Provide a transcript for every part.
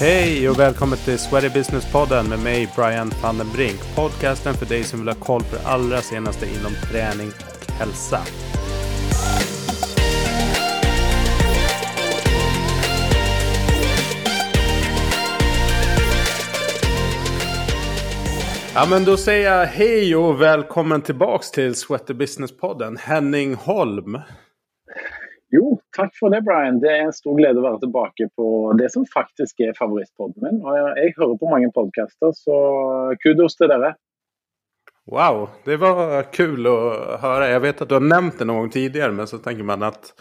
Hej och välkommen till Sweaty Business-podden med mig Brian van den Brink. Podcasten för dig som vill ha koll på det allra senaste inom träning och hälsa. Ja men då säger jag hej och välkommen tillbaks till Sweaty Business-podden. Henning Holm. Jo, tack för det Brian. Det är en stor glädje att vara tillbaka på det som faktiskt är favoritpodden min. Och jag, jag hör på många podcaster, så kudos till er. Wow, det var kul att höra. Jag vet att du har nämnt det någon gång tidigare, men så tänker man att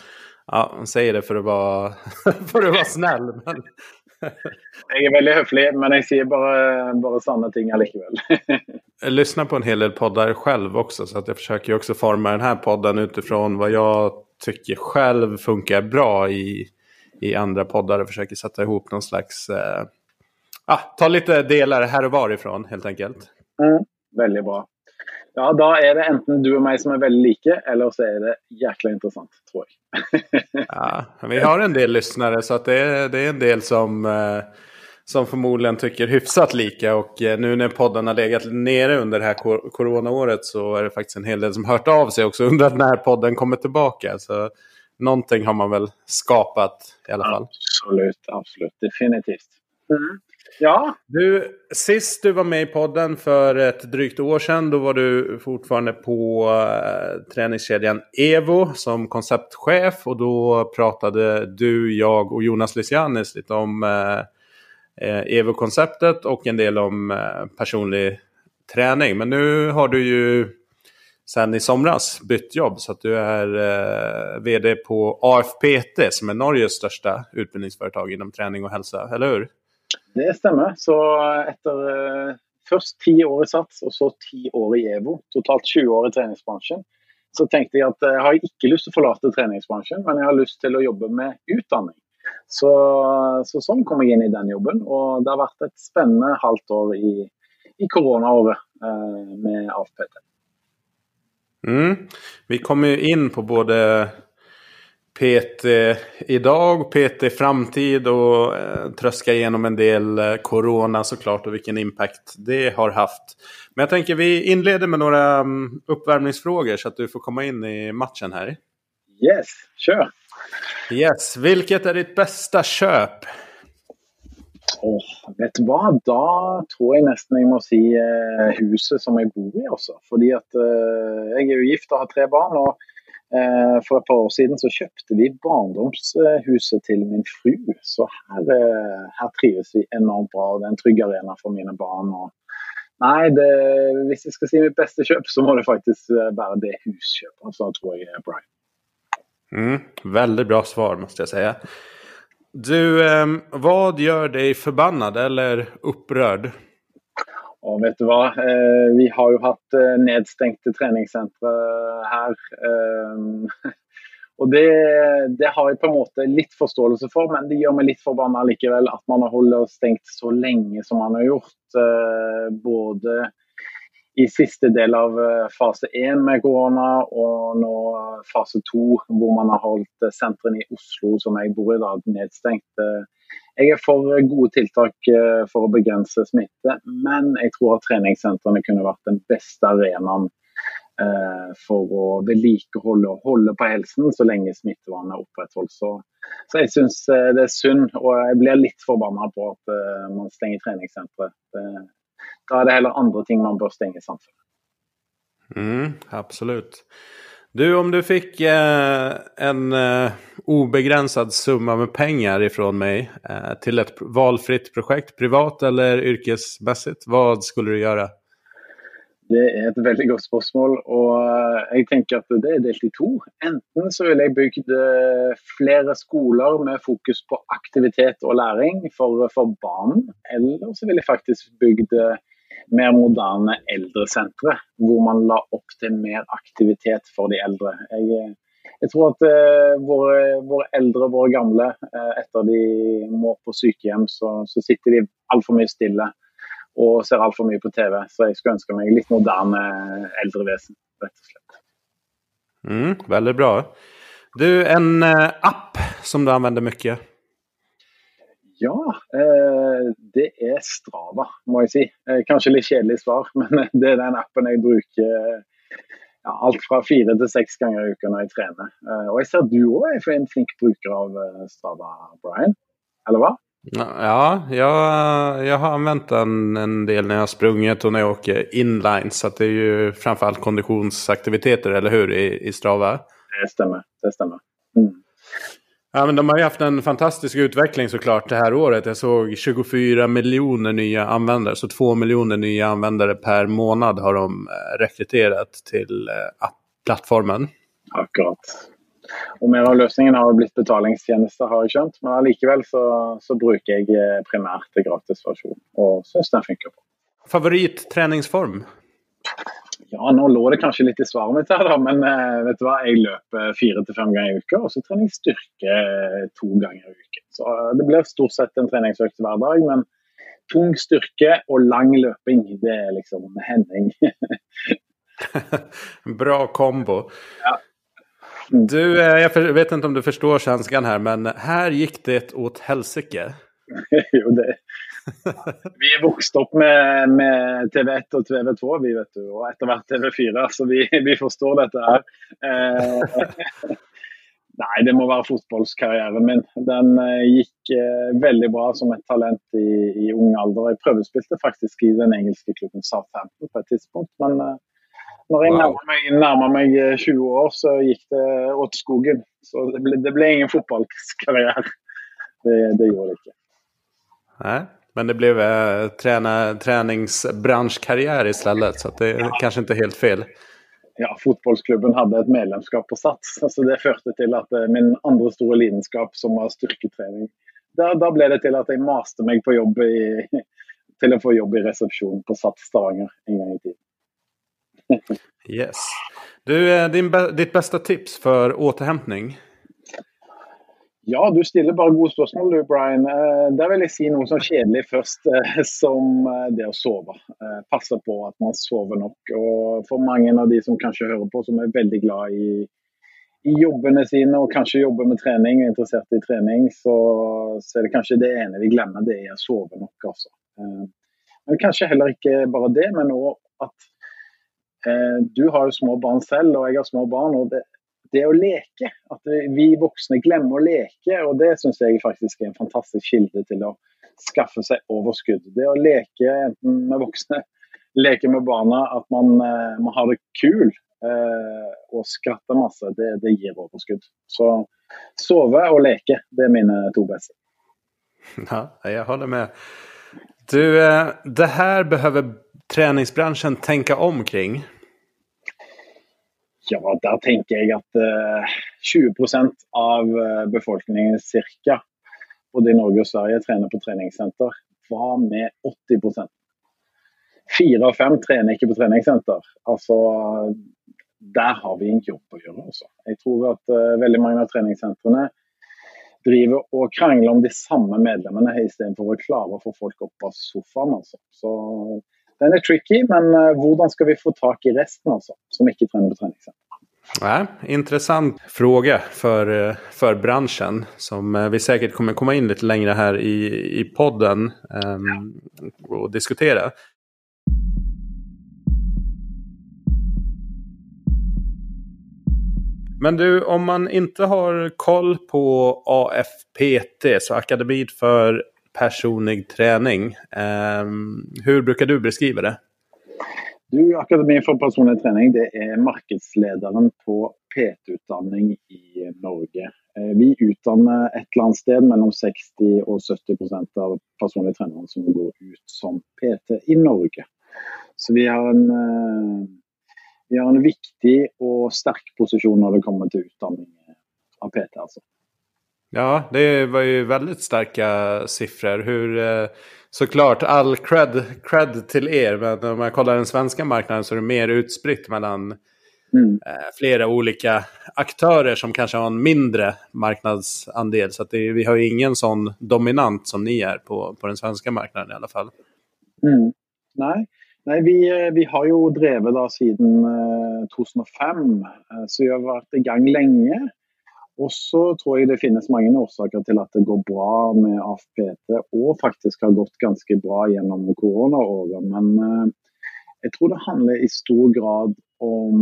ja, man säger det för att vara, för att vara snäll. Men... jag är väldigt höflig, men jag säger bara, bara sanna ting allikevel. jag lyssnar på en hel del poddar själv också, så att jag försöker också forma den här podden utifrån vad jag tycker själv funkar bra i, i andra poddar och försöker sätta ihop någon slags... Eh, ah, ta lite delar här och varifrån helt enkelt. Mm, väldigt bra. Ja, då är det antingen du och mig som är väldigt lika eller så är det jäkla intressant, tror jag. ja, vi har en del lyssnare så att det, är, det är en del som, eh, som förmodligen tycker hyfsat lika. Och eh, nu när podden har legat nere under det här coronaåret så är det faktiskt en hel del som hört av sig också undrat när podden kommer tillbaka. Så någonting har man väl skapat i alla fall. Absolut, absolut, definitivt. Mm. Ja. Du, sist du var med i podden för ett drygt år sedan, då var du fortfarande på uh, träningskedjan Evo som konceptchef. Och då pratade du, jag och Jonas Lysianis lite om uh, Eh, Evo-konceptet och en del om eh, personlig träning. Men nu har du ju sen i somras bytt jobb så att du är eh, vd på AFPT som är Norges största utbildningsföretag inom träning och hälsa, eller hur? Det stämmer. Så eh, efter eh, först tio år i Sats och så tio år i EVO, totalt 20 år i träningsbranschen, så tänkte jag att eh, jag har inte lust att förlata träningsbranschen, men jag har lust till att jobba med utbildning. Så, så sånn kom jeg in i den jobben och det har varit ett spännande halvt år i, i koronaåret eh, med AFPT. Mm. Vi kommer ju in på både PT idag, PT framtid och eh, tröska igenom en del eh, corona såklart och vilken impact det har haft. Men jag tänker vi inleder med några um, uppvärmningsfrågor så att du får komma in i matchen här. Yes, kör! Yes, vilket är ditt bästa köp? Oh, vet du vad? Då tror jag nästan jag måste säga eh, huset som jag bor i också. För att eh, jag är ju gift och har tre barn. Och Eh, för ett par år sedan så köpte vi barndomshuset till min fru. Så här, eh, här trivs vi enormt bra. Det är en trygg arena för mina barn. Och, nej, det, om jag ska säga mitt bästa köp så må det faktiskt eh, vara det husköpet. Så tror jag är Brian. Mm, väldigt bra svar måste jag säga. Du, eh, vad gör dig förbannad eller upprörd? Ja, vet du vad? Eh, vi har ju haft eh, nedstängt träningscenter eh, här. Ehm, och det, det, har jag på något sätt lite förståelse för, men det gör mig lite förbannad likväl att man har hållit stängt så länge som man har gjort. Eh, både i sista del av eh, fas 1 med corona och nu fas 2 där man har hållit centren eh, i Oslo, som jag bor i, nedstängt. Eh, jeg er for gode tiltak eh, for å begrense smitte, men jeg tror at treningssentrene kunne vært den beste arenaen för for å vedlikeholde og holde på helsen så lenge smittevernet er. Så, så jeg syns det er synd, og jeg blir litt forbanna på at man stenger träningscentret. Da er det heller andre ting man bør stenge samfunnet. Mm, absolut. Du, om du fick eh, en eh, obegränsad summa med pengar ifrån mig eh, till ett valfritt projekt, privat eller yrkesmässigt, vad skulle du göra? Det är ett väldigt gott spörsmål och eh, jag tänker att det är delt i två. Enten så vill jag bygga eh, flera skolor med fokus på aktivitet och läring för, för barn. Eller så vill jag faktiskt bygga mer moderne eldresentre, hvor man la opp til mer aktivitet for de eldre. Jeg, eh, jeg tror at uh, våre, våre, eldre, våre gamle, uh, etter de må på sykehjem, så, så sitter de altfor mye stille og ser altfor mye på TV. Så jeg skulle ønske meg litt moderne eldrevesen, rett og slett. Mm, väldigt bra. Du, en uh, app som du använder mycket? Ja, eh, det er Strava, må jeg si. Eh, kanskje litt kjedelig svar, men det er den appen jeg bruker ja, alt fra fire til seks ganger i uka når jeg trener. Eh, og jeg ser du òg er en flink bruker av Strava, Brian. Eller hva? Ja, jag, jag har använt den en del när jag har sprungit och när jag åker inline. Så det är ju framförallt konditionsaktiviteter, eller hur, i, i Strava? Det stämmer. Det stämmer. Mm. Ja, men de har ju haft en fantastisk utveckling såklart det här året. Jag såg 24 miljoner nya användare, så 2 miljoner nya användare per månad har de eh, rekryterat till eh, plattformen. Akkurat. Og mer av løsningen har blitt betalingstjenester, har jeg skjønt. Men allikevel så, så bruker jeg eh, primært gratisversjon, og syns den funker bra. Favorittreningsform? Ja, nå lå det kanskje litt i svaret mitt her, da, men uh, vet du hva? jeg løper fire til fem ganger i uka. Og så trener jeg styrke eh, to ganger i uken. Så uh, det blir stort sett en treningsøkt hver dag. Men tung styrke og lang løping, det er liksom Henning. Bra kombo. Ja. Du, jag vet inte om du förstår svenskan här, men här gick det åt helsike. jo, det, vi er vokst opp med, med, TV1 og TV2, vi vet du, og etter hvert TV4, så vi, vi forstår dette her. Eh, nei, det må være fotballkarrieren min. Den eh, gikk eh, veldig bra som et talent i, i ung alder. Jeg prøvespilte faktisk i den engelske klubben Southampton på et tidspunkt, men eh, når jeg wow. nærma meg, meg, 20 eh, år, så gikk det åt skogen. Så det ble, det ble ingen fotballkarriere. Det, det gjorde det ikke. Nej. Men det blev eh, träna, träningsbranschkarriär istället. Så det är ja. kanske inte helt fel. Ja, fotbollsklubben hade ett medlemskap på Sats. Så det förde till att eh, min andra stora lidenskap som var styrketräning. Där, där blev det till att jag maste mig på jobb i, till att få jobb i reception på Sats Stavanger en gång i tiden. yes. Du, eh, din, ditt bästa tips för återhämtning? Ja, du stiller bare gode spørsmål du, Brian. Eh, der vil jeg si noe sånn kjedelig først, eh, som eh, det å sove. Eh, passe på at man sover nok. Og for mange av de som kanskje hører på, som er veldig glad i, i jobbene sine og kanskje jobber med trening og er interessert i trening, så, så, er det kanskje det ene vi glemmer, det er å sove nok. Altså. Eh, men kanskje heller ikke bare det, men òg at du har jo små barn selv, og jeg har små barn. og det, det å leke. At vi voksne glemmer å leke. og Det syns jeg faktisk er en fantastisk kilde til å skaffe seg overskudd. Det å leke enten med voksne, leke med barna, at man, eh, man har det kul eh, og skratter masse, det, det, gir overskudd. Så sove og leke, det er mine to beste. Ja, jag håller med. Du, eh, det här behöver träningsbranschen tänka om kring. Ja, der tenker jeg at uh, eh, 20% av eh, befolkningen cirka, både i Norge og Sverige trener på treningssenter. Hva med 80 Fire av fem trener ikke på treningssenter. Altså, der har vi en jobb å gjøre. Også. Jeg tror at eh, veldig mange av treningssentrene driver og krangler om de samme medlemmene istedenfor å klare å få folk opp av sofaen. Altså. Så den är tricky, men eh, hur hvordan ska vi få tag i resten alltså, som inte tränar på träningscenter? Ja, intressant fråga för, eh, för branschen som eh, vi säkert kommer komma in lite längre här i, i podden um, och diskutera. Men du, om man inte har koll på AFPT, så Akademin för personlig träning. Um, hur brukar du beskriva det? Du, Akademi for personlig träning det är marknadsledaren på PT-utdanning i Norge. Eh, vi utdanner et eller annet sted mellom 60 og 70% av personlige trenere som går ut som PT i Norge. Så vi har en, eh, vi har en viktig og sterk posisjon når det kommer til utdanning av PT. altså. Ja, det var ju väldigt starka siffror. Hur, eh, såklart, all cred, cred till er. Men om man kollar den svenska marknaden så är det mer utspritt mellan mm. Eh, flera olika aktörer som kanske har en mindre marknadsandel. Så det, vi har ju ingen sån dominant som ni är på, på den svenska marknaden i alla fall. Mm. Nej. Nej, vi, eh, vi har ju drivit da siden 2005, så vi har varit igång länge. Og så tror jeg det finnes mange årsaker til at det går bra med AFPT, og faktisk har gått ganske bra gjennom koronaåret. Men eh, jeg tror det handler i stor grad om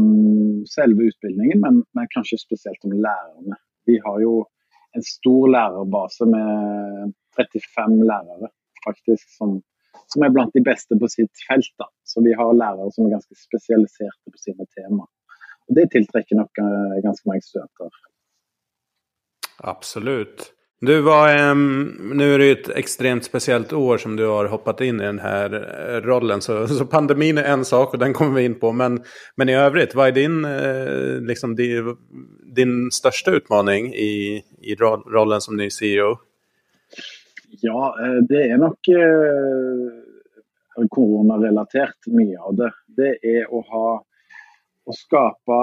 selve utbildningen, men, men kanskje spesielt om lærerne. Vi har jo en stor lærerbase med 35 lærere faktisk, som, som er blant de beste på sitt felt. Da. Så vi har lærere som er ganske spesialiserte på sine temaer. Og Det tiltrekker nok eh, ganske mange studenter. Absolut. Du var, um, ehm, nu är det ett extremt speciellt år som du har hoppat in i den här eh, rollen. Så, så pandemin är en sak och den kommer vi in på. Men, men i övrigt, vad är din, eh, liksom, din, din största utmaning i, i rollen som ny CEO? Ja, eh, det är nog eh, koronarelatert mye av det. Det är att ha å skape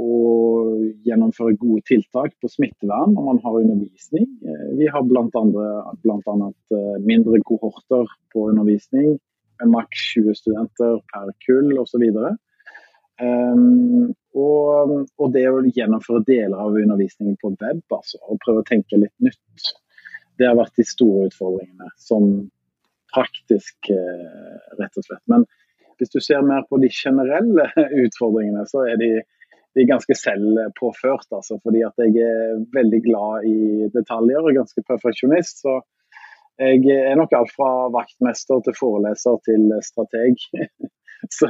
og gjennomføre gode tiltak på smittevern når man har undervisning. Eh, vi har bl.a. Eh, mindre kohorter på undervisning med maks 20 studenter per kull osv. Um, og, og, det å gjennomføre deler av undervisningen på web altså, og prøve å tenke litt nytt, det har vært de store utfordringene. Som praktisk, eh, rett og slett. Men hvis du ser mer på de generelle utfordringene, så er de, de ganske selvpåført. Altså, fordi at jeg er veldig glad i detaljer og ganske perfeksjonist. Så jeg er nok alt fra vaktmester til foreleser til strateg. Så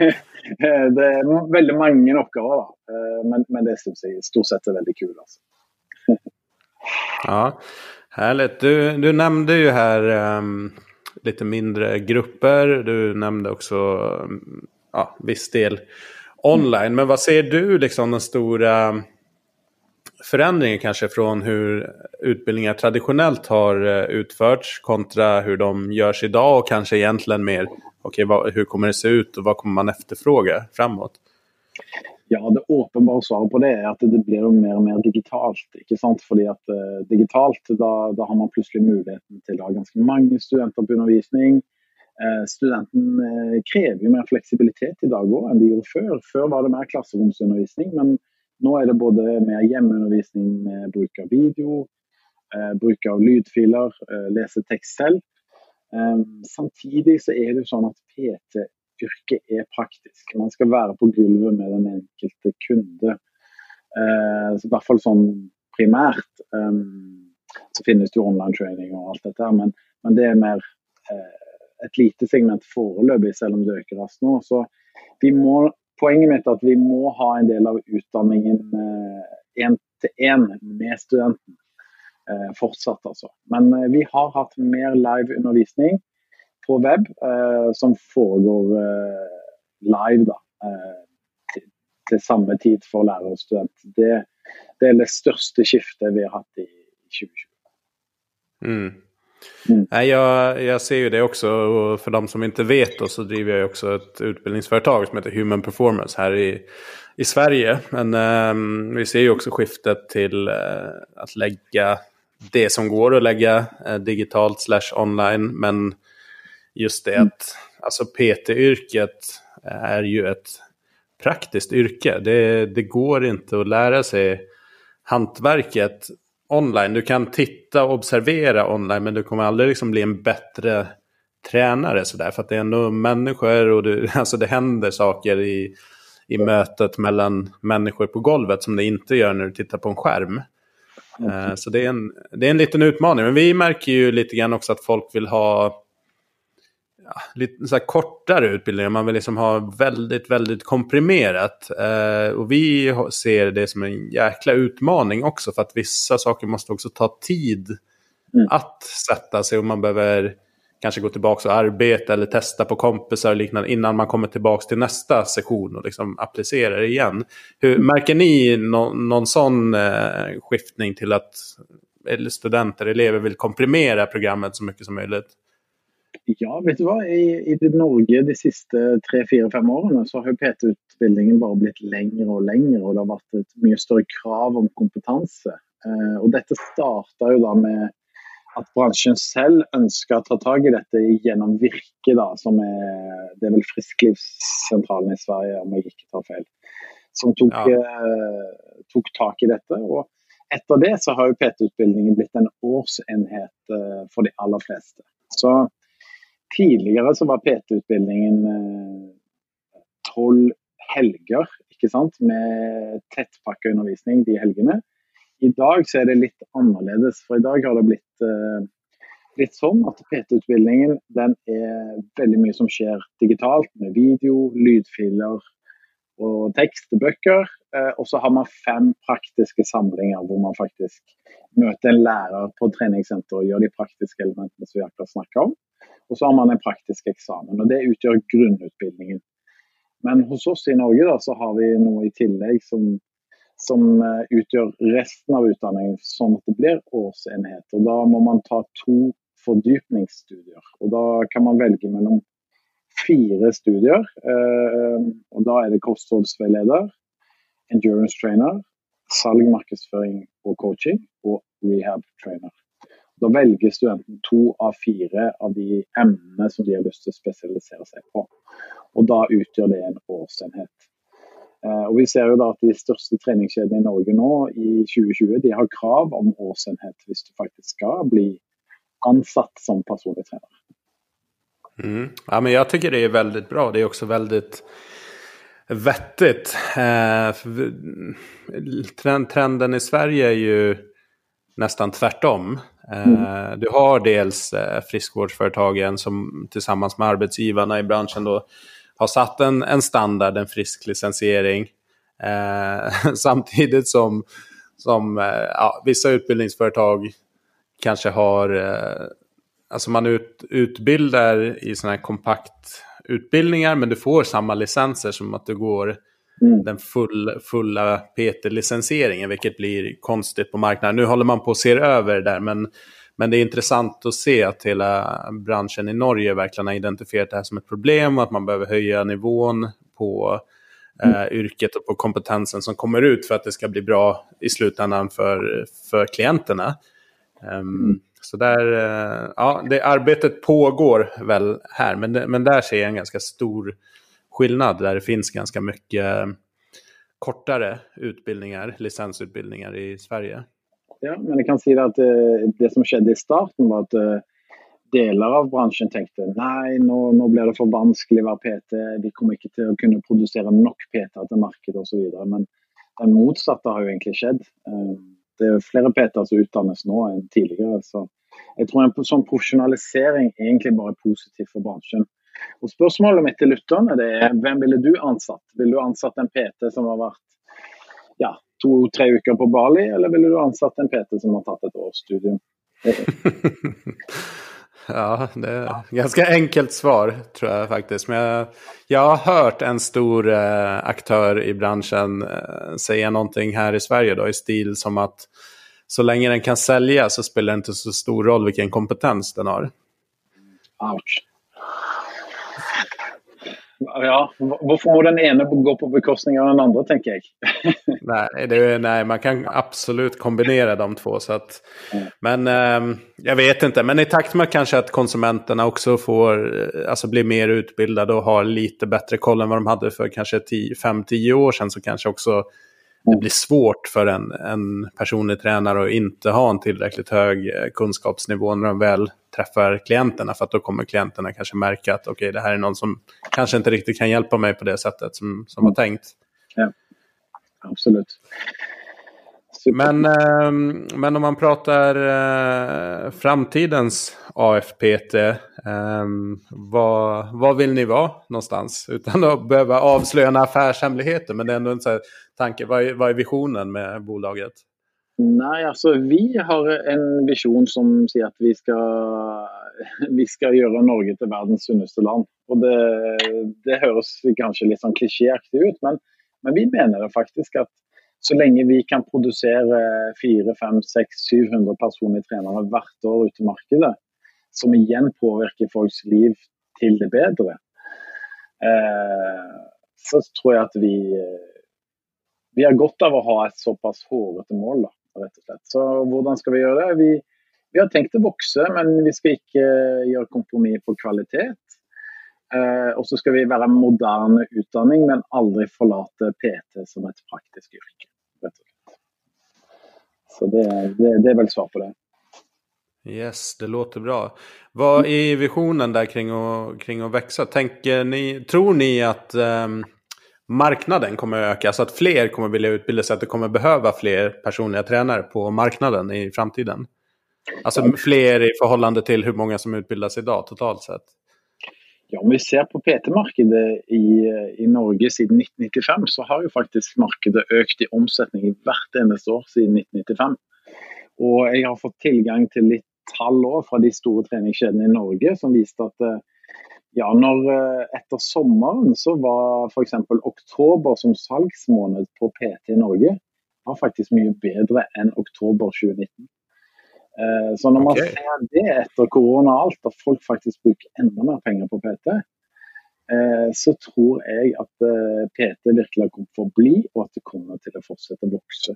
det er veldig mange oppgaver, da. Eh, men, men det syns jeg stort sett er veldig kult. Altså. Ja, härligt. Du, du nämnde ju här um lite mindre grupper. Du nämnde också mm, ja, viss del online. Men vad ser du liksom den stora förändringen kanske från hur utbildningar traditionellt har eh, utförts kontra hur de görs idag och kanske egentligen mer okay, vad, hur kommer det se ut och vad kommer man efterfråga framåt? Ja, Det åpenbare svaret på det er at det blir mer og mer digitalt. ikke sant? Fordi at uh, eh, Digitalt da, da, har man plutselig muligheten til å ha ganske mange studenter på undervisning. Uh, studenten eh, uh, krever jo mer fleksibilitet i dag òg enn de gjorde før. Før var det mer klasseromsundervisning, men nå er det både mer hjemmeundervisning med bruk av video, bruk av lydfiler, lese tekst selv. Ehm, samtidig så er det jo sånn at PT yrket er praktisk. Man skal være på gulvet med den enkelte kunde. Eh, I hvert fall sånn primært. Um, ehm, så finnes det jo online training og alt dette, men, men det er mer eh, et lite segment foreløpig, selv om det øker raskt nå. Så vi må, poenget mitt er at vi må ha en del av utdanningen eh, én til én med studenten. Eh, fortsatt, altså. Men eh, vi har hatt mer live undervisning på webb eh, som foregår eh, live da, eh, til, til, samme tid for lærer og student. Det, det, er det største skiftet vi har hatt i 2020. Mm. Mm. Jag, jag, ser ju det också och för de som inte vet då, så driver jag också ett utbildningsföretag som heter Human Performance här i, i Sverige. Men eh, vi ser ju också skiftet till eh, att lägga det som går att lägga eh, digitalt slash online. Men just det att alltså PT-yrket är ju ett praktiskt yrke. Det, det går inte att lära sig hantverket online. Du kan titta och observera online men du kommer aldrig liksom bli en bättre tränare sådär. För att det är ändå människor och du, alltså det händer saker i, i mötet mellan människor på golvet som det inte gör när du tittar på en skärm. Mm. Så det är, en, det är en liten utmaning. Men vi märker ju lite grann också att folk vill ha lite så kortare utbildningar. Man vill liksom ha väldigt, väldigt komprimerat. Eh, och vi ser det som en jäkla utmaning också. För att vissa saker måste också ta tid mm. att sätta sig. Och man behöver kanske gå tillbaka och arbeta eller testa på kompisar och liknande innan man kommer tillbaka till nästa session och liksom applicerar det igen. Hur, mm. märker ni no någon sån eh, skiftning till att studenter, elever vill komprimera programmet så mycket som möjligt? Ja, vet du hva. I, i Norge de siste tre-fire-fem årene så har PT-utbildningen bare blitt lengre og lengre. Og det har vært et mye større krav om kompetanse. Eh, og dette starta jo da med at bransjen selv ønska å ta tak i dette gjennom Virke, da, som er Det er vel Frisklivssentralen i Sverige, om jeg ikke tar feil. Som tok, ja. eh, tok tak i dette. og etter det så har jo PT-utbildningen blitt en årsenhet eh, for de aller fleste. Så tidligere så var PT-utbildningen eh, tolv helger ikke sant? med tettpakka undervisning de helgene. I dag så er det litt annerledes, for i dag har det blitt, eh, litt sånn at PT-utbildningen den er veldig mye som skjer digitalt, med video, lydfiler og tekstbøker. Eh, og så har man fem praktiske samlinger hvor man faktisk møter en lærer på treningssenteret og gjør de praktiske elementene som vi akkurat snakka om. Och så har man en praktisk eksamen. och Det utgör grunnutbildningen. Men hos oss i Norge då, så har vi noe i tillegg som, som eh, utgör resten av utdanningen, sånn at det blir årsenheter. Da må man ta to fordypningsstudier. og Da kan man velge mellom fire studier. Eh, og Da er det kostholdsveileder, endurance trainer, salg, markedsføring og coaching og rehab trainer. Da velger studenten to av fire av de emnene som de har lyst til å spesialisere seg på. Og Da utgjør det en årsenhet. Eh, Og vi ser jo da at De største treningskjedene i Norge nå i 2020 de har krav om årsenhet hvis du faktisk skal bli ansatt som personlig trener. Mm. Ja, men jag tycker det är väldigt bra. Det är också väldigt vettigt. Eh, trenden i Sverige är ju nästan tvärtom. Mm. Eh, du har dels eh, friskvårdsföretagen som tillsammans med arbetsgivarna i branschen då har satt en, en standard, en frisk licensiering. Eh, samtidigt som, som eh, ja, vissa utbildningsföretag kanske har eh, Alltså man ut, utbildar i sådana här kompaktutbildningar men du får samma licenser som att du går mm. den full, fulla PT-licensieringen vilket blir konstigt på marknaden. Nu håller man på att se över det där men, men det är intressant att se att hela branschen i Norge verkligen har identifierat det här som ett problem och att man behöver höja nivån på mm. eh, yrket och på kompetensen som kommer ut för att det ska bli bra i slutändan för, för klienterna. Um, mm. Så där, eh, ja, det arbetet pågår väl här, men, men där ser jag en ganska stor skillnad där det finns ganska mycket eh, kortare utbildningar, licensutbildningar i Sverige. Ja, men jag kan säga att eh, det som skedde i starten var att eh, delar av branschen tänkte nej, nu, nu blir det för vanskligt att vara PT, vi kommer inte till att kunna producera nog PT till marknaden och så vidare. Men det motsatta har ju egentligen skett det är flera PT som utbildas nu än tidigare. Så jag tror en sånn professionalisering er egentlig bare positivt för branschen. Og Spørsmålet mitt til lytterne det er hvem ville du ansatt? Ville du ansatt en PT som har vært ja, to-tre uker på Bali, eller ville du ansatt en PT som har tatt et årsstudium? Ja, det är ett ganska enkelt svar tror jag faktiskt. Men jag, jag har hört en stor eh, aktör i branschen eh, säga någonting här i Sverige då i stil som att så länge den kan sälja så spelar det inte så stor roll vilken kompetens den har. Ouch. Ja, varför må den ena gå på bekostning av den andra, tänker jag. nej, det, nej, man kan absolut kombinera de två. Så att, mm. Men eh, jag vet inte, men i takt med kanske att konsumenterna också får eh, alltså, bli mer utbildade och har lite bättre koll än vad de hade för kanske 5-10 år sedan så kanske också det blir svårt för en, en personlig tränare att inte ha en tillräckligt hög eh, kunskapsnivå när de väl träffar klienterna. För att då kommer klienterna kanske märka att okej, okay, det här är någon som kanske inte riktigt kan hjälpa mig på det sättet som, som var tänkt. Ja, absolut. Men, eh, men om man pratar eh, framtidens AFPT, eh, vad, vad vill ni vara någonstans? Utan att behöva avslöja några affärshemligheter, men det är ändå en så tanke. Vad är, vad är visionen med bolaget? Nej, alltså vi har en vision som säger att vi ska, vi ska göra Norge till världens sunnaste land. Och det, det hörs kanske lite klichéaktigt ut, men, men vi menar faktiskt att så länge vi kan producera 4, 5, 6, 700 personliga tränare varje år ute i marknaden, som igen påverkar folks liv till det bättre, eh, så tror jag att vi, vi har gott av att ha ett så pass hårete mål. Då, slett. Så hur ska vi göra det? Vi, vi har tänkt att växa, men vi ska inte eh, göra kompromiss på kvalitet. Eh, och så ska vi vara modern utbildning, men aldrig förlata PT som ett praktiskt yrke. Så det, det, det är väl svar på det. Yes, det låter bra. Vad är visionen där kring att, kring att växa? Tänker ni, tror ni att um, marknaden kommer att öka? Så att fler kommer vilja utbilda sig? Att det kommer behöva fler personliga tränare på marknaden i framtiden? Alltså fler i förhållande till hur många som utbildas idag totalt sett? Ja, om vi ser på PT-markedet i, i Norge sedan 1995 så har ju faktiskt marknaden ökat i omsättning hvert eneste år sedan 1995. Och jag har fått tillgång till lite tall från de stora träningskedjorna i Norge som visade att eh, ja, när, eh, efter sommaren så var för exempel oktober som salgsmånad på PT i Norge var faktiskt mycket bättre än oktober 2019. Eh, så när man okay. ser det efter corona och allt, att folk faktiskt brukar ännu mer pengar på PT, så tror jag att PT verkligen kommer att förbli och att det kommer att fortsätta växa.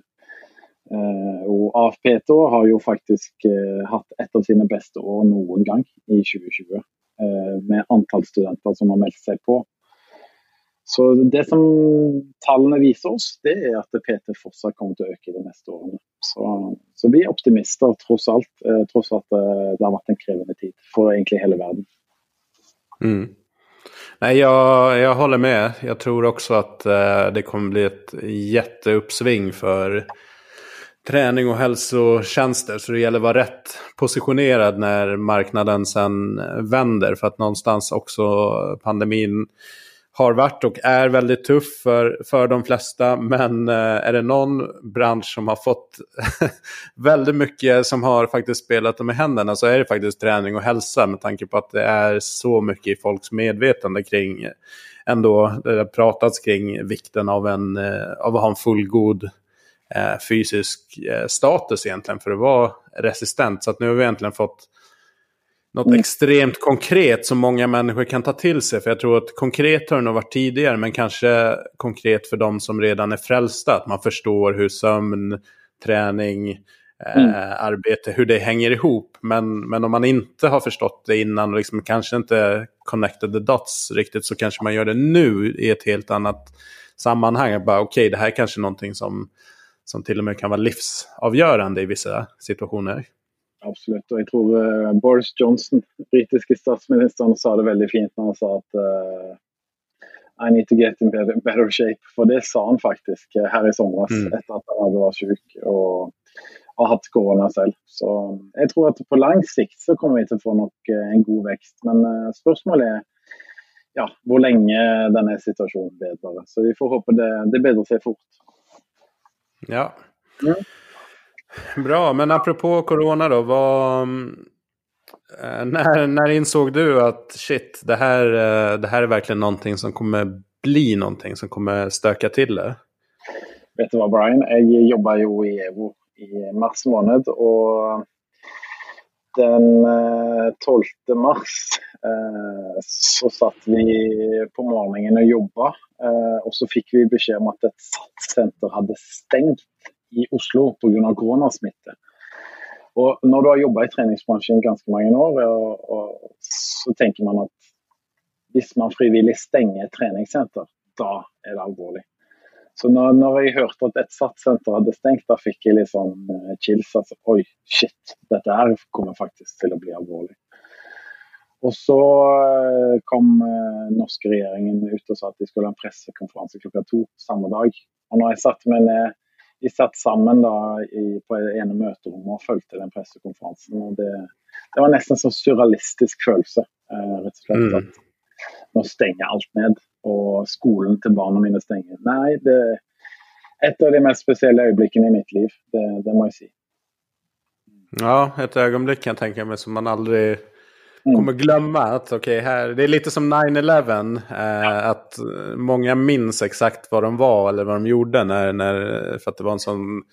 Eh, och AFPT har ju faktiskt eh, haft ett av sina bästa år någon gång i 2020 eh, Eh, med antal studenter som har mält sig på. Så det som tallene visar oss, det är att PT fortsatt kommer att öka de neste åren. Så, så vi är optimister trots allt, eh, trots att eh, det har varit en krävande tid för egentligen hela världen. Mm. Nej, jag, jag håller med. Jag tror också att eh, det kommer bli ett jätteuppsving för träning och hälsotjänster. Så det gäller att vara rätt positionerad när marknaden sen vänder. För att någonstans också pandemin har varit och är väldigt tuff för, för de flesta. Men eh, är det någon bransch som har fått väldigt mycket som har faktiskt spelat dem i händerna så är det faktiskt träning och hälsa. Med tanke på att det är så mycket i folks medvetande kring ändå det har pratats kring vikten av, en, eh, av att ha en fullgod fysisk eh, status egentligen för att vara resistent. Så att nu har vi egentligen fått något mm. extremt konkret som många människor kan ta till sig. För jag tror att konkret har det nog varit tidigare, men kanske konkret för de som redan är frälsta. Att man förstår hur sömn, träning, eh, mm. arbete, hur det hänger ihop. Men, men om man inte har förstått det innan och liksom kanske inte connected the dots riktigt så kanske man gör det nu i ett helt annat sammanhang. Okej, okay, det här är kanske någonting som som till och med kan vara livsavgörande i vissa situationer. Absolut, och jag tror uh, Boris Johnson, brittiske statsministern, sa det väldigt fint när han sa att uh, I need to get in better, better shape. För det sa han faktiskt uh, här i somras mm. efter att han hade varit sjuk och har haft corona själv. Så jag tror att på lång sikt så kommer vi inte få något, en god växt. Men uh, spörsmålet är ja, hur länge den här situationen bäddar. Så vi får hoppas det, det bäddar sig fort. Ja. Mm. Bra, men apropå corona då. Vad, eh, när, när insåg du att shit, det här, eh, det här är verkligen någonting som kommer bli någonting som kommer stöka till det? Vet du vad Brian, jag jobbar ju i Evo i mars månad och den eh, 12 mars eh, så satt vi på morgonen och jobbade eh, och så fick vi besked om att ett center hade stängt i Oslo på grund av coronasmitta. Och när du har jobbat i träningsbranschen ganska många år och, och, så tänker man att om man frivilligt stänger ett träningscenter, då är det allvarligt. Så när, när jag hörde att ett satscenter hade stängt, då fick jag liksom uh, chills. Alltså, Oj, shit, detta här kommer faktiskt till att bli allvarligt. Och så uh, kom uh, norska regeringen ut och sa att de skulle ha en presskonferens klockan två samma dag. Och när jag satt med en vi satt samman då i, på ena möterum och följde den presskonferensen. Och det, det var nästan så surrealistisk känsla. Eh, rätt och slett, mm. att nu stänga allt ned och skolan till barnen mina stänger. Nej, det är ett av de mest speciella ögonblicken i mitt liv. Det, det måste jag säga. Ja, ett ögonblick kan jag tänka mig som man aldrig Mm. kommer glömma att okay, här, det är lite som 9-11. Eh, att många minns exakt vad de var eller vad de gjorde när, när, för att det var en sån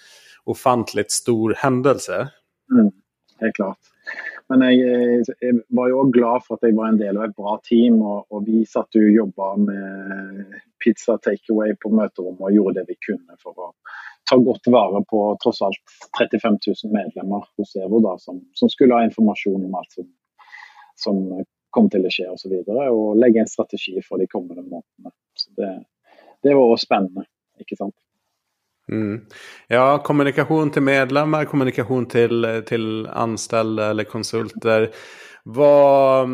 ofantligt stor händelse. Mm, helt klart. Men jag, eh, jeg var ju glad för att jag var en del av ett bra team och, og vi satt och jobbade med pizza takeaway på møterommet och gjorde det vi kunde för att ta godt vara på trots allt 35 000 medlemmar hos Evo som, som skulle ha information om allt som som kom till att ske och så vidare och lägga en strategi för de kommande månaderna. Så det, det var spännande, inte sant? Mm. Ja, kommunikation till medlemmar, kommunikation till, till anställda eller konsulter. Vad,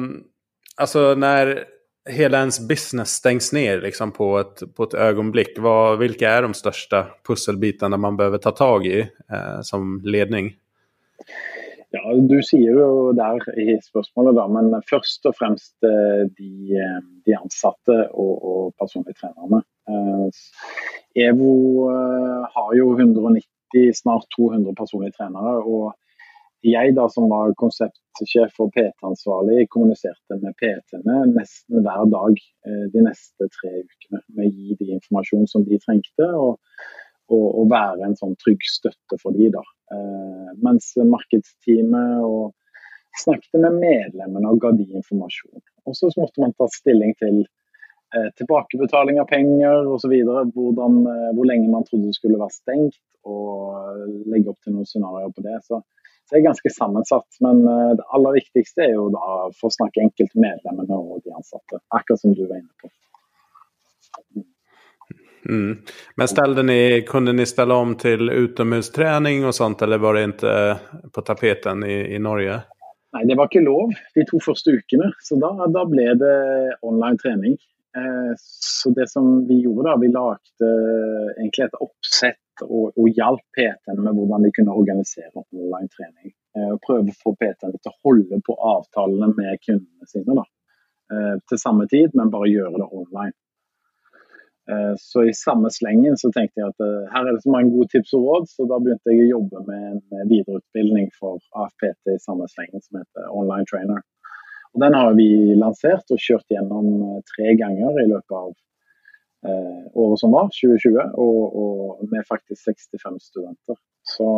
alltså när hela ens business stängs ner liksom på, ett, på ett ögonblick. Vad, vilka är de största pusselbitarna man behöver ta tag i eh, som ledning? Ja, Du sier jo der i spørsmålet, da, men først og fremst eh, de, eh, de ansatte og, og personlige trenerne. Eh, EVO eh, har jo 190, snart 200 personlige trenere. og jeg da som var konseptsjef og PT-ansvarlig, kommuniserte med PT-ene nesten hver dag eh, de neste tre ukene. Med å gi de informasjon som de trengte, og, og, og være en sånn trygg støtte for de da. Eh, mens markedsteamet og snakket med medlemmene og ga de informasjon. Og så måtte man ta stilling til eh, tilbakebetaling av penger osv. Eh, hvor lenge man trodde det skulle være stengt, og legge opp til noen scenarioer på det. Så, så det er ganske sammensatt. Men det aller viktigste er jo da for å snakke enkelt medlemmene og de ansatte. Akkurat som du var inne på. Mm. Men ställde ni, kunde ni ställa om till utomhusträning och sånt eller var det inte på tapeten i, i Norge? Nej, det var inte lov de två första veckorna. Så då, då blev det online träning. Eh, så det som vi gjorde, då, vi lagde eh, egentligen ett uppsätt och, och hjälp PT med hur de kunde organisera online träning. Eh, och pröva få PT att hålla på avtalen med kunderna sina då. Till samma tid, men bara göra det online. Så i samme slengen så tenkte jeg at här her er det så mange gode tips og råd, så da begynte jeg å jobbe med en vidareutbildning videreutbildning for AFPT i samme slengen som heter Online Trainer. Og den har vi lansert og kjørt gjennom eh, tre ganger i løpet av eh, året som var, 2020, og, og, med faktisk 65 studenter. Så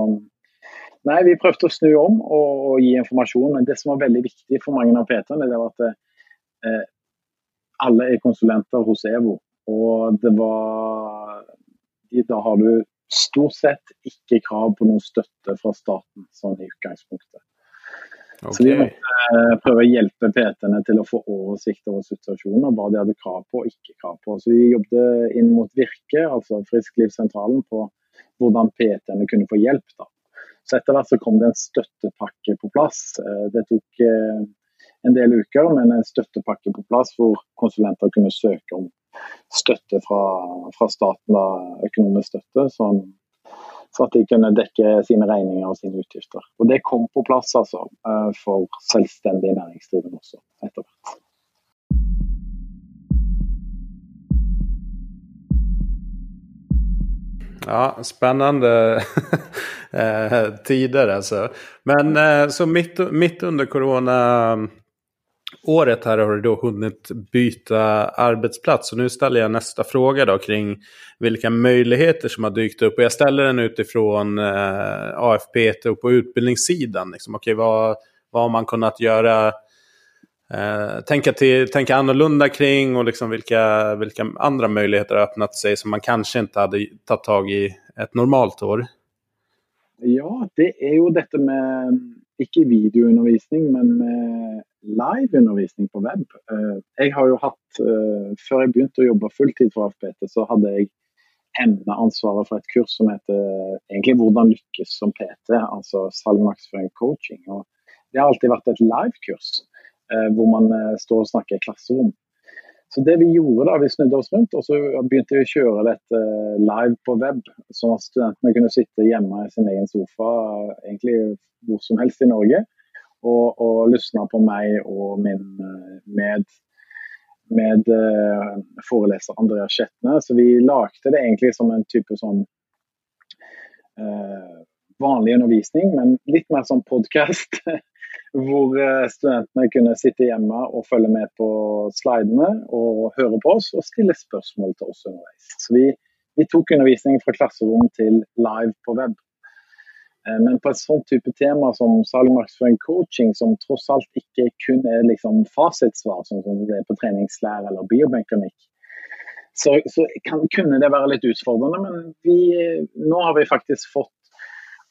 nei, vi prøvde å snu om og, og gi informasjon. Men det som var veldig viktig for mange av PT-ene, det var at eh, alle er konsulenter hos EVO. Og det var Da har du stort sett ikke krav på noen støtte fra staten, sånn i utgangspunktet. Okay. Så vi måtte eh, prøve å hjelpe PT-ene til å få oversikt over situasjonen, hva de hadde krav på og ikke krav på. Så vi jobbet inn mot Virke, altså Frisklivssentralen, på hvordan PT-ene kunne få hjelp. Da. Så etter hvert så kom det en støttepakke på plass. Eh, det tok eh, en del uker, men en støttepakke på plass hvor konsulenter kunne søke om støtte fra, fra staten, da, økonomisk støtte, som, så at de kunne dekke sine regninger og sine utgifter. Og Det kom på plass altså, eh, för for selvstendig næringsdrivende også, etter hvert. Ja, spännande eh, tider alltså. Men eh, så mitt, mitt under corona året här har du då hunnit byta arbetsplats. Och nu ställer jag nästa fråga då kring vilka möjligheter som har dykt upp. Och jag ställer den utifrån eh, AFP och på utbildningssidan. Liksom, okay, vad, vad har man kunnat göra? Eh, tänka, till, tänka annorlunda kring och liksom vilka, vilka andra möjligheter har öppnat sig som man kanske inte hade tagit tag i ett normalt år? Ja, det är ju detta med, inte videoundervisning, men med liveundervisning på web. Eh, jeg har jo hatt, eh, Før jeg begynte å jobbe fulltid for AFPT, så hadde jeg emneansvaret for et kurs som heter eh, egentlig 'Hvordan lykkes som PT', altså salgmarkedsføring coaching. Og det har alltid vært et live-kurs eh, hvor man eh, står og snakker i klasserom. Så det vi gjorde da, vi snudde oss rundt og så begynte vi å kjøre dette live på web. Sånn at studentene kunne sitte hjemme i sin egen sofa egentlig hvor som helst i Norge och, och lyssna på mig och min eh, med, med eh, uh, föreläsare Andreas Skjetne. Så vi lagde det egentligen som en typ av sån uh, vanlig undervisning, men lite mer som podcast. där studenterna kunde sitta hemma och följa med på sliderna och höra på oss och ställa frågor till oss underveis. Så vi, vi tog undervisning från klassrum till live på webb. Eh, men på ett sånt type tema som salgmarkedsføring coaching, som tross alt ikke kun er liksom fasitsvar, sånn som det er på treningslære eller biomekanikk, så, så kan, kunne det være litt utfordrende. Men vi, nå har vi faktisk fått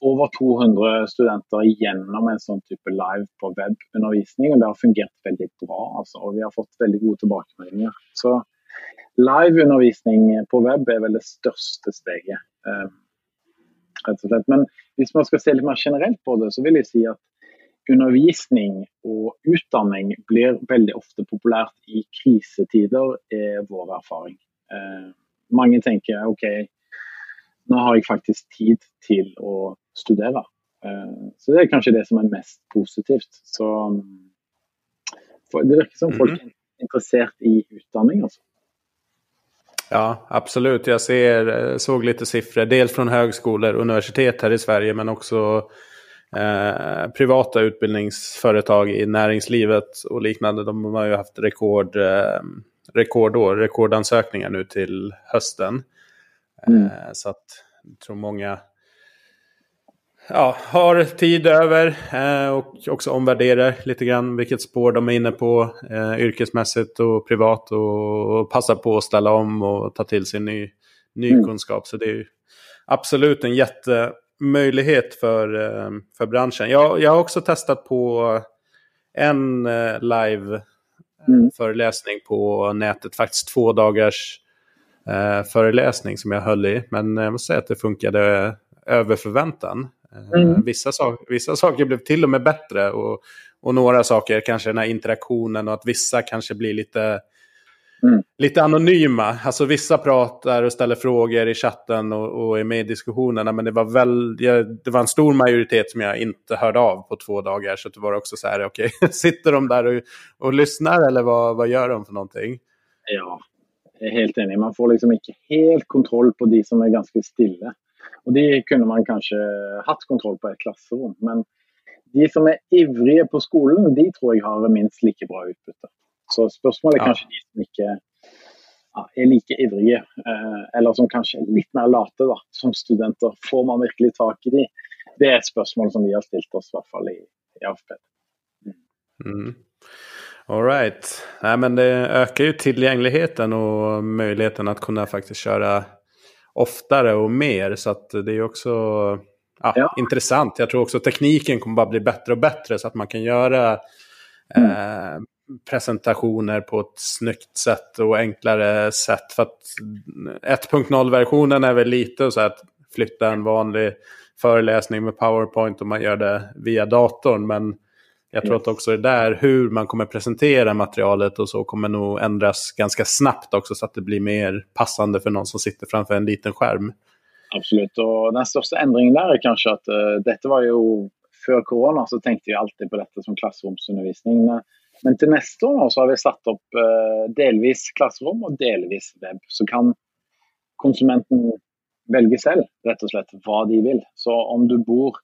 over 200 studenter gjennom en sånn type live på webbundervisning og det har fungert veldig bra. Altså, og vi har fått veldig gode tilbakemeldinger. Så liveundervisning på web er vel det største steget. Eh, Rett og slett. Men hvis man skal se litt mer generelt på det, så vil jeg si at undervisning og utdanning blir veldig ofte populært i krisetider, er vår erfaring. Eh, mange tenker OK, nå har jeg faktisk tid til å studere. Eh, så det er kanskje det som er mest positivt. Så det virker som folk mhm. er interessert i utdanning. altså. Ja, absolut. Jag ser, eh, såg lite siffror, dels från högskolor och universitet här i Sverige, men också eh, privata utbildningsföretag i näringslivet och liknande. De har ju haft rekord, eh, rekordår, rekordansökningar nu till hösten. Mm. Eh, så att jag tror många ja, har tid över eh, och också omvärderar lite grann vilket spår de är inne på eh, yrkesmässigt och privat och, och passar på att ställa om och ta till sig ny, ny mm. kunskap. Så det är absolut en jättemöjlighet för, eh, för branschen. Jag, jag har också testat på en eh, live eh, mm. föreläsning på nätet, faktiskt två dagars eh, föreläsning som jag höll i. Men jag måste säga att det funkade över förväntan. Eh, mm. Vissa, so vissa saker blev till och med bättre och, och några saker, kanske den här interaktionen och att vissa kanske blir lite, mm. lite anonyma. Alltså vissa pratar och ställer frågor i chatten och, och är med i diskussionerna men det var, väl, det var en stor majoritet som jag inte hörde av på två dagar. Så det var också så här, okej, okay, sitter de där och, och lyssnar eller vad, vad gör de för någonting? Ja, jag är helt enig. Man får liksom inte helt kontroll på de som är ganska stilla. Och det kunde man kanske haft kontroll på i klassrum. Men de som är ivriga på skolan, de tror jag har minst lika bra utbyte. Så spörsmålet är ja. kanske de som inte ja, är lika ivriga eh, eller som kanske är lite mer lata då, som studenter. Får man verkligen tag i det? Det är ett spörsmål som vi har ställt oss i alla fall i, i AFP. Mm. Mm. All right. Nej, men det ökar ju tillgängligheten och möjligheten att kunna faktiskt köra oftare och mer. Så att det är också ja, ja. intressant. Jag tror också tekniken kommer bara bli bättre och bättre så att man kan göra mm. eh, presentationer på ett snyggt sätt och enklare sätt. För att 1.0-versionen är väl lite så att flytta en vanlig föreläsning med PowerPoint och man gör det via datorn. Men jag tror att också det där hur man kommer presentera materialet och så kommer nog ändras ganska snabbt också så att det blir mer passande för någon som sitter framför en liten skärm. Absolut, och den största ändringen där är kanske att uh, detta var ju för corona så tänkte jag alltid på detta som klassrumsundervisning. Men till nästa år så har vi satt upp uh, delvis klassrum och delvis webb. Så kan konsumenten välja själv, rätt och slett, vad de vill. Så om du bor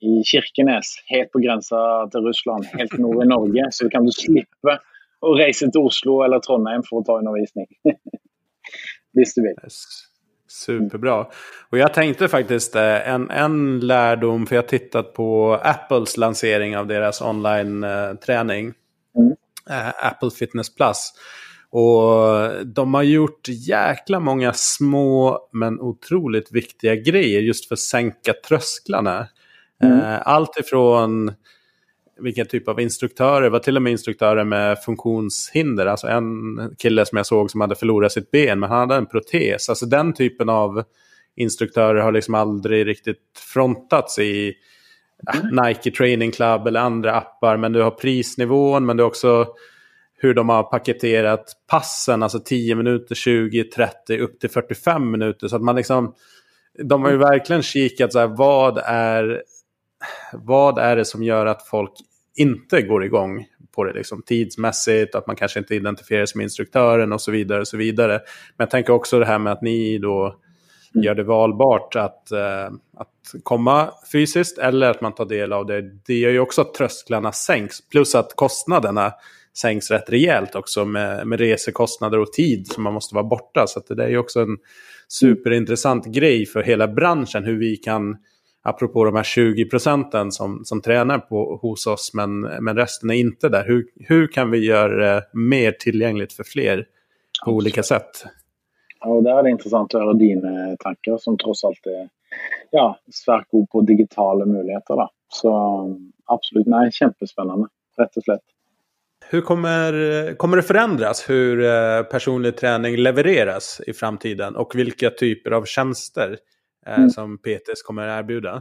i Kirkenes, helt på gränsen till Ryssland, helt nord i Norge. Så kan du slippa att resa till Oslo eller Trondheim för att ta undervisning. Visst du vill. Superbra. Och jag tänkte faktiskt eh, en, en lärdom, för jag har tittat på Apples lansering av deras online-träning. Mm. Äh, Apple Fitness Plus. Och de har gjort jäkla många små men otroligt viktiga grejer just för att sänka trösklarna. Mm. Eh, allt ifrån vilken typ av instruktörer, det var till och med instruktörer med funktionshinder. Alltså en kille som jag såg som hade förlorat sitt ben, men han hade en protes. Alltså den typen av instruktörer har liksom aldrig riktigt frontats i mm. Nike Training Club eller andra appar. Men du har prisnivån, men du har också hur de har paketerat passen, alltså 10 minuter, 20, 30, upp till 45 minuter. Så att man liksom, de har ju verkligen kikat så här, vad är vad är det som gör att folk inte går igång på det liksom, tidsmässigt, att man kanske inte identifierar sig med instruktören och så vidare. och så vidare. Men jag tänker också det här med att ni då mm. gör det valbart att, uh, att komma fysiskt eller att man tar del av det. Det gör ju också att trösklarna sänks, plus att kostnaderna sänks rätt rejält också med, med resekostnader och tid som man måste vara borta. Så det är ju också en superintressant grej för hela branschen hur vi kan apropå de här 20 procenten som, som tränar på, hos oss men, men resten är inte där. Hur, hur kan vi göra det mer tillgängligt för fler på absolut. olika sätt? Ja, och där är det intressant att höra dina tankar som trots allt är ja, svärt på digitala möjligheter. Då. Så absolut, nej, kämpespännande, rätt och slätt. Hur kommer, kommer det förändras hur eh, personlig träning levereras i framtiden och vilka typer av tjänster eh, mm. som PTS kommer erbjuda?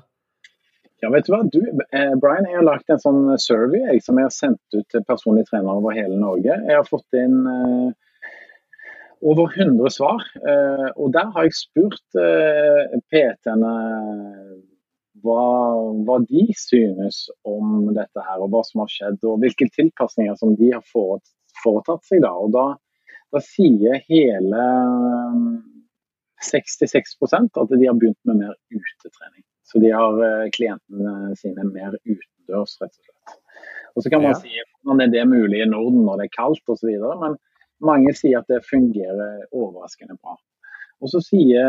Ja, vet du hva? Du, eh, Brian, jeg har lagt en sånn survey jeg, som jeg har sendt ut til personlige trenere over hele Norge. Jeg har fått inn eh, over 100 svar. Eh, og der har jeg spurt eh, PT-ene hva, hva, de synes om dette her, og hva som har skjedd. Og hvilke tilpasninger som de har foretatt seg. Da, og da, da sier hele 66 at de har begynt med mer utetrening. Så de har eh, klientene sine mer utendørs, rett og slett. Og Så kan man ja. si hvordan er det mulig i Norden når det er kaldt osv., men mange sier at det fungerer overraskende bra. Og så sier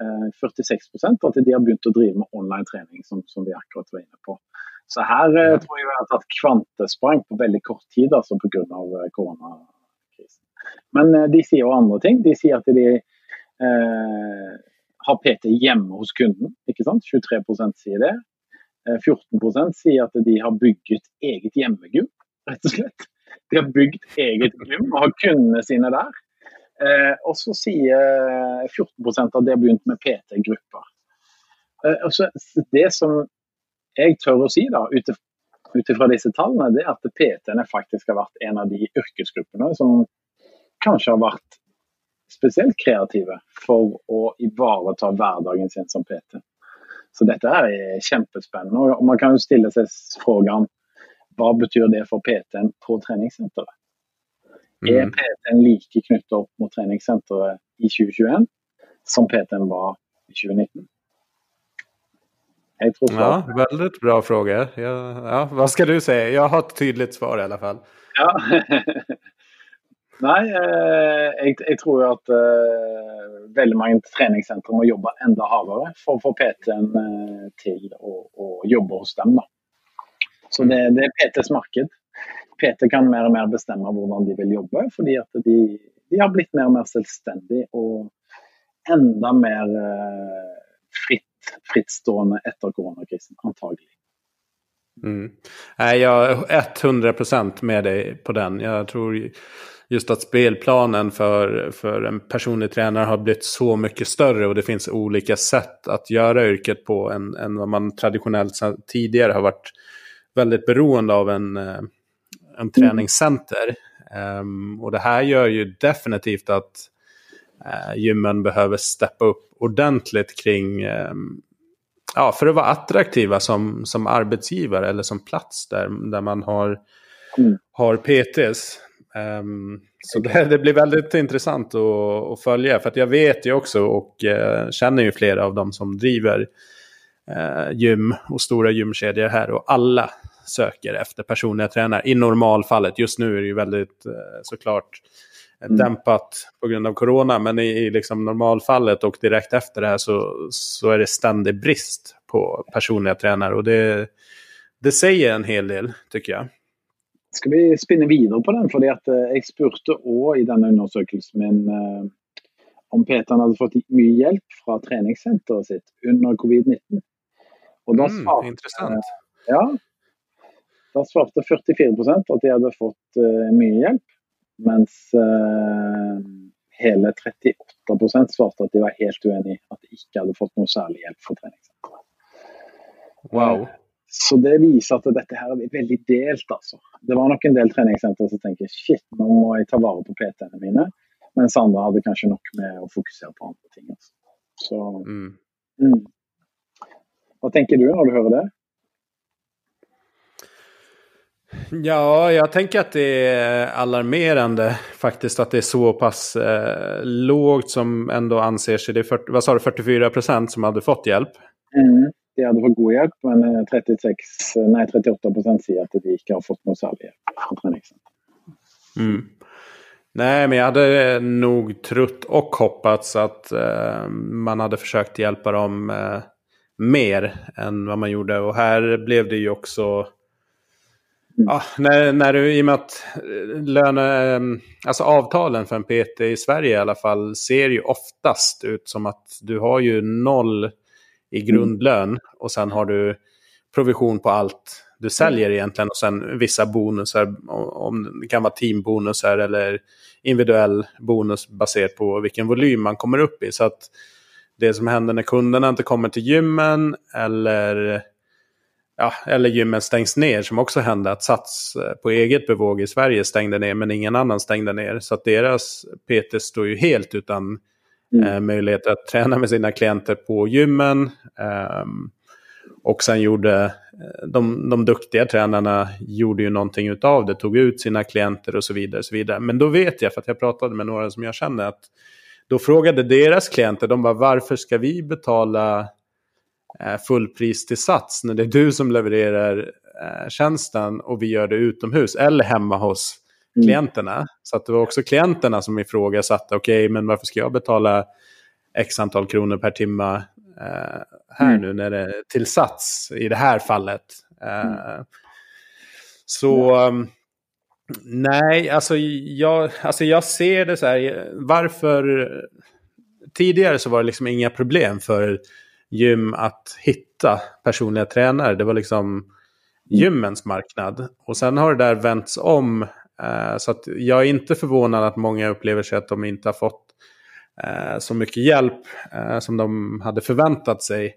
eh, 46% at de har begynt å drive med online trening, som, som vi akkurat var inne på. Så her eh, tror jeg vi har tatt kvantesprang på veldig kort tid altså pga. Koronakrisen. Men eh, de sier jo andre ting. De sier at de Eh, har PT hjemme hos kunden. ikke sant? 23% sier det. Eh, 14 sier at de har bygget eget hjemmegym, rett og slett. De har bygd eget gym og har kundene sine der. Eh, og så sier eh, 14 at de har begynt med PT-grupper. Eh, det som jeg tør å si da, ut ifra disse tallene, det er at PT-ene faktisk har vært en av de yrkesgruppene som kanskje har vært spesielt kreative for å ivareta hverdagen sin som PT. Så dette er kjempespennende. og Man kan jo stille seg spørsmålet hva betyr det for PT-en på treningssenteret? Mm. Er PT-en like knyttet opp mot treningssenteret i 2021 som PT-en var i 2019? ja, väldigt bra fråga. Ja, ja, vad ska du säga? Jag har ett tydligt svar i alla fall. Ja. Nei, eh, jeg, jeg tror at uh, veldig mange treningssentre må jobbe enda hardere for å få PT-en uh, til å, å, jobbe hos dem. Da. Så det, det, er PTs marked. PT kan mer og mer bestemme hvordan de vil jobbe, fordi at de, de har blitt mer og mer selvstendige og enda mer uh, fritt, frittstående etter koronakrisen, antagelig. Mm. Jag är 100% med dig på den. Jag tror just att spelplanen för, för en personlig tränare har blivit så mycket större och det finns olika sätt att göra yrket på än, än vad man traditionellt tidigare har varit väldigt beroende av en, eh, en mm. träningscenter. Um, och det här gör ju definitivt att uh, gymmen behöver steppa upp ordentligt kring um, ja, för att vara attraktiva som, som arbetsgivare eller som plats där, där man har, mm. har PTs. Um, så det, det, blir väldigt intressant att, att, följa. För att jag vet ju också och uh, känner ju flera av dem som driver uh, gym och stora gymkedjor här. Och alla söker efter personliga tränare i normalfallet. Just nu är det ju väldigt uh, såklart mm. dämpat på grund av corona. Men i, i liksom normalfallet och direkt efter det här så, så är det ständig brist på personliga tränare. Och det, det säger en hel del tycker jag. Skal vi spinne videre på den? fordi eh, Jeg spurte òg i denne undersøkelsen min eh, om Peter hadde fått mye hjelp fra treningssenteret sitt under covid-19. Og da svarte, mm, interessant. Ja, da svarte 44% at de hadde fått uh, mye hjelp. Mens hele 38% svarte at de var helt uenig at de ikke hadde fått noe særlig hjelp fra treningssenteret. Wow. Så det viser at dette her er veldig delt, altså. Det var nok en del treningssentre som tenker shit, nå må jeg ta vare på PT-ene mine. Mens andre hadde kanskje nok med å fokusere på andre ting. Altså. Så mm. Mm. Hva tenker du når du hører det? Ja, jag tänker att det är alarmerande faktiskt att det är så pass eh, lågt som ändå anser sig. Det är 40, vad sa du, 44 procent som hade fått hjälp? Mm de hadde fått god hjelp, men 36, eh, nei, 38% sier at de ikke har fått noe særlig hjelp. Mm. Nej, men jag hade nog trott och hoppats att eh, man hade försökt hjälpa dem eh, mer än vad man gjorde. Och här blev det ju också... Mm. Ja, när, när du, I och med att eh, löne, eh, alltså avtalen för en PT i Sverige i alla fall ser ju oftast ut som att du har ju noll i mm. grundlön. Och sen har du provision på allt du säljer egentligen. Och sen vissa bonusar, om det kan vara teambonusar eller individuell bonus baserat på vilken volym man kommer upp i. Så att det som händer när kunderna inte kommer till gymmen eller, ja, eller gymmen stängs ner som också hände. Att Sats eh, på eget bevåg i Sverige stängde ner men ingen annan stängde ner. Så att deras PT står ju helt utan mm. eh, möjlighet att träna med sina klienter på gymmen. Ehm, och sen gjorde eh, de, de duktiga tränarna gjorde ju någonting utav det, tog ut sina klienter och så vidare. så vidare. Men då vet jag, för att jag pratade med några som jag känner, att då frågade deras klienter, de bara varför ska vi betala eh, fullpris till Sats när det är du som levererar eh, tjänsten och vi gör det utomhus eller hemma hos klienterna. Så att det var också klienterna som ifrågasatte, okej okay, men varför ska jag betala x antal kronor per timme Eh, här mm. nu när det är till Sats i det här fallet. Eh, mm. Så um, nej, alltså jag, alltså jag ser det så här. Varför? Tidigare så var det liksom inga problem för gym att hitta personliga tränare. Det var liksom mm. gymmens marknad. Och sen har det där vänts om. Uh, så jag är inte förvånad att många upplever sig att de inte har fått Eh, så mycket hjälp eh, som de hade förväntat sig.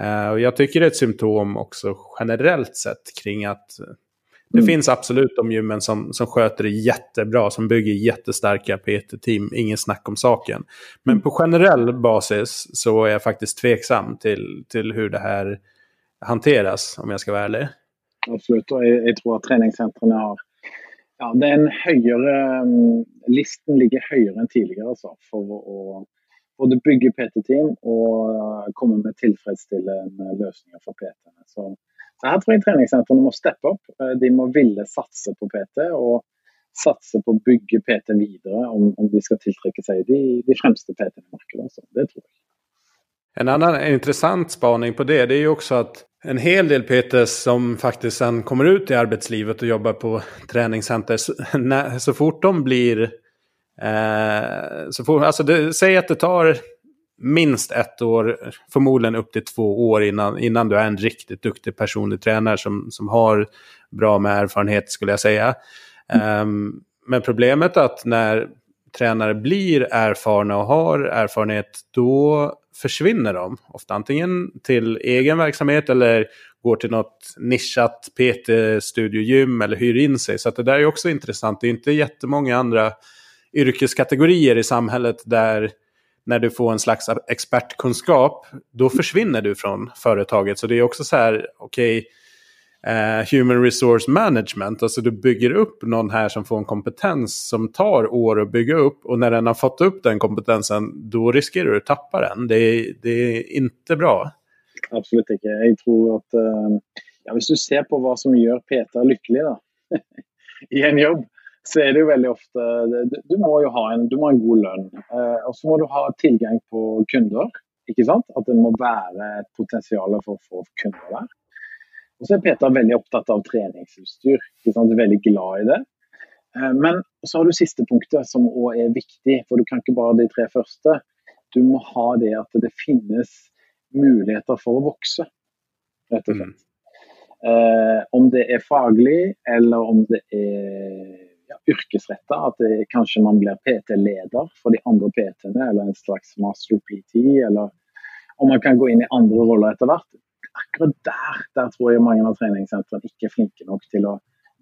Eh, och jag tycker det är ett symptom också generellt sett kring att det mm. finns absolut de gymmen som, som sköter det jättebra, som bygger jättestarka PT-team, ingen snack om saken. Men mm. på generell basis så är jag faktiskt tveksam till, till hur det här hanteras, om jag ska vara ärlig. Absolut, och jag tror att träningscentren har ja, det er en ehm, høyere listen ligger högre än tidigare altså, för att både bygga PT-team och eh, komma med tillfredsställande lösningar för PT. Så, så här tror jag treningssentrene måste steppa upp. Eh, de måste vilja satsa på PT och satsa på att bygga PT vidare om, om de ska tiltrekke sig de, de främsta PT i markedet. Alltså. Det tror jag. En annan intressant spaning på det, det är ju också att en hel del PTs som faktiskt sen kommer ut i arbetslivet och jobbar på träningscenter, så, när, så fort de blir... Eh, så fort, alltså det, säg att det tar minst ett år, förmodligen upp till två år innan, innan du är en riktigt duktig personlig tränare som, som har bra med erfarenhet skulle jag säga. Mm. Um, men problemet är att när tränare blir erfarna och har erfarenhet, då försvinner de. Ofta antingen till egen verksamhet eller går till något nischat PT-studiogym eller hyr in sig. Så det där är också intressant. Det är inte jättemånga andra yrkeskategorier i samhället där när du får en slags expertkunskap, då försvinner du från företaget. Så det är också så här, okej, okay, eh, human resource management. Alltså du bygger upp någon här som får en kompetens som tar år att bygga upp. Och när den har fått upp den kompetensen, då riskerar du att tappa den. Det är, det är inte bra. Absolut inte. Jag tror att eh, ja, om du ser på vad som gör Peter lycklig då, i en jobb, så är det ju väldigt ofta du, måste må ju ha en, du må ha en god lön. eh, och så må du ha tillgång på kunder. Ikke sant? At det må være et potensial for å få kunder der. Og så er Peter veldig opptatt av treningsutstyr. Veldig glad i det. Eh, men så har du siste punktet, som òg er viktig. For du kan ikke bare de tre første. Du må ha det at det finnes muligheter for å vokse, rett og slett. Mm. Eh, om det er faglig, eller om det er ja, yrkesretta. At det, kanskje man blir PT-leder for de andre PT-ene, eller en slags master PT. Eller om man kan gå inn i andre roller etter hvert akkurat der, der tror jeg mange av treningssentrene ikke er flinke nok til å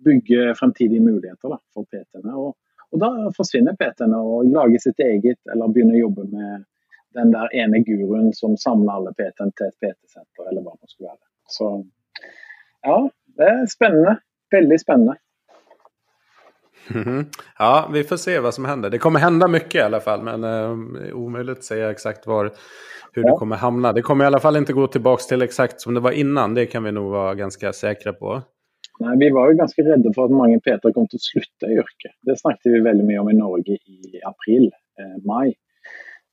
bygge fremtidige muligheter da, for PT-ene. Og, og, da forsvinner PT-ene og lager sitt eget, eller begynner å jobbe med den der ene guruen som samler alle PT-ene til et PT-senter, eller hva det skulle være. Så ja, det är spännande. Väldigt spännande. Mm Ja, vi får se vad som händer. Det kommer hända mycket i alla fall, men eh, omöjligt att säga exakt var hur ja. det kommer hamna. Det kommer i alla fall inte gå tillbaka till exakt som det var innan. Det kan vi nog vara ganska säkra på. Nej, vi var ju ganska rädda för att många Peter kommer att sluta i yrke. Det snackade vi väldigt mycket om i Norge i april, eh, maj.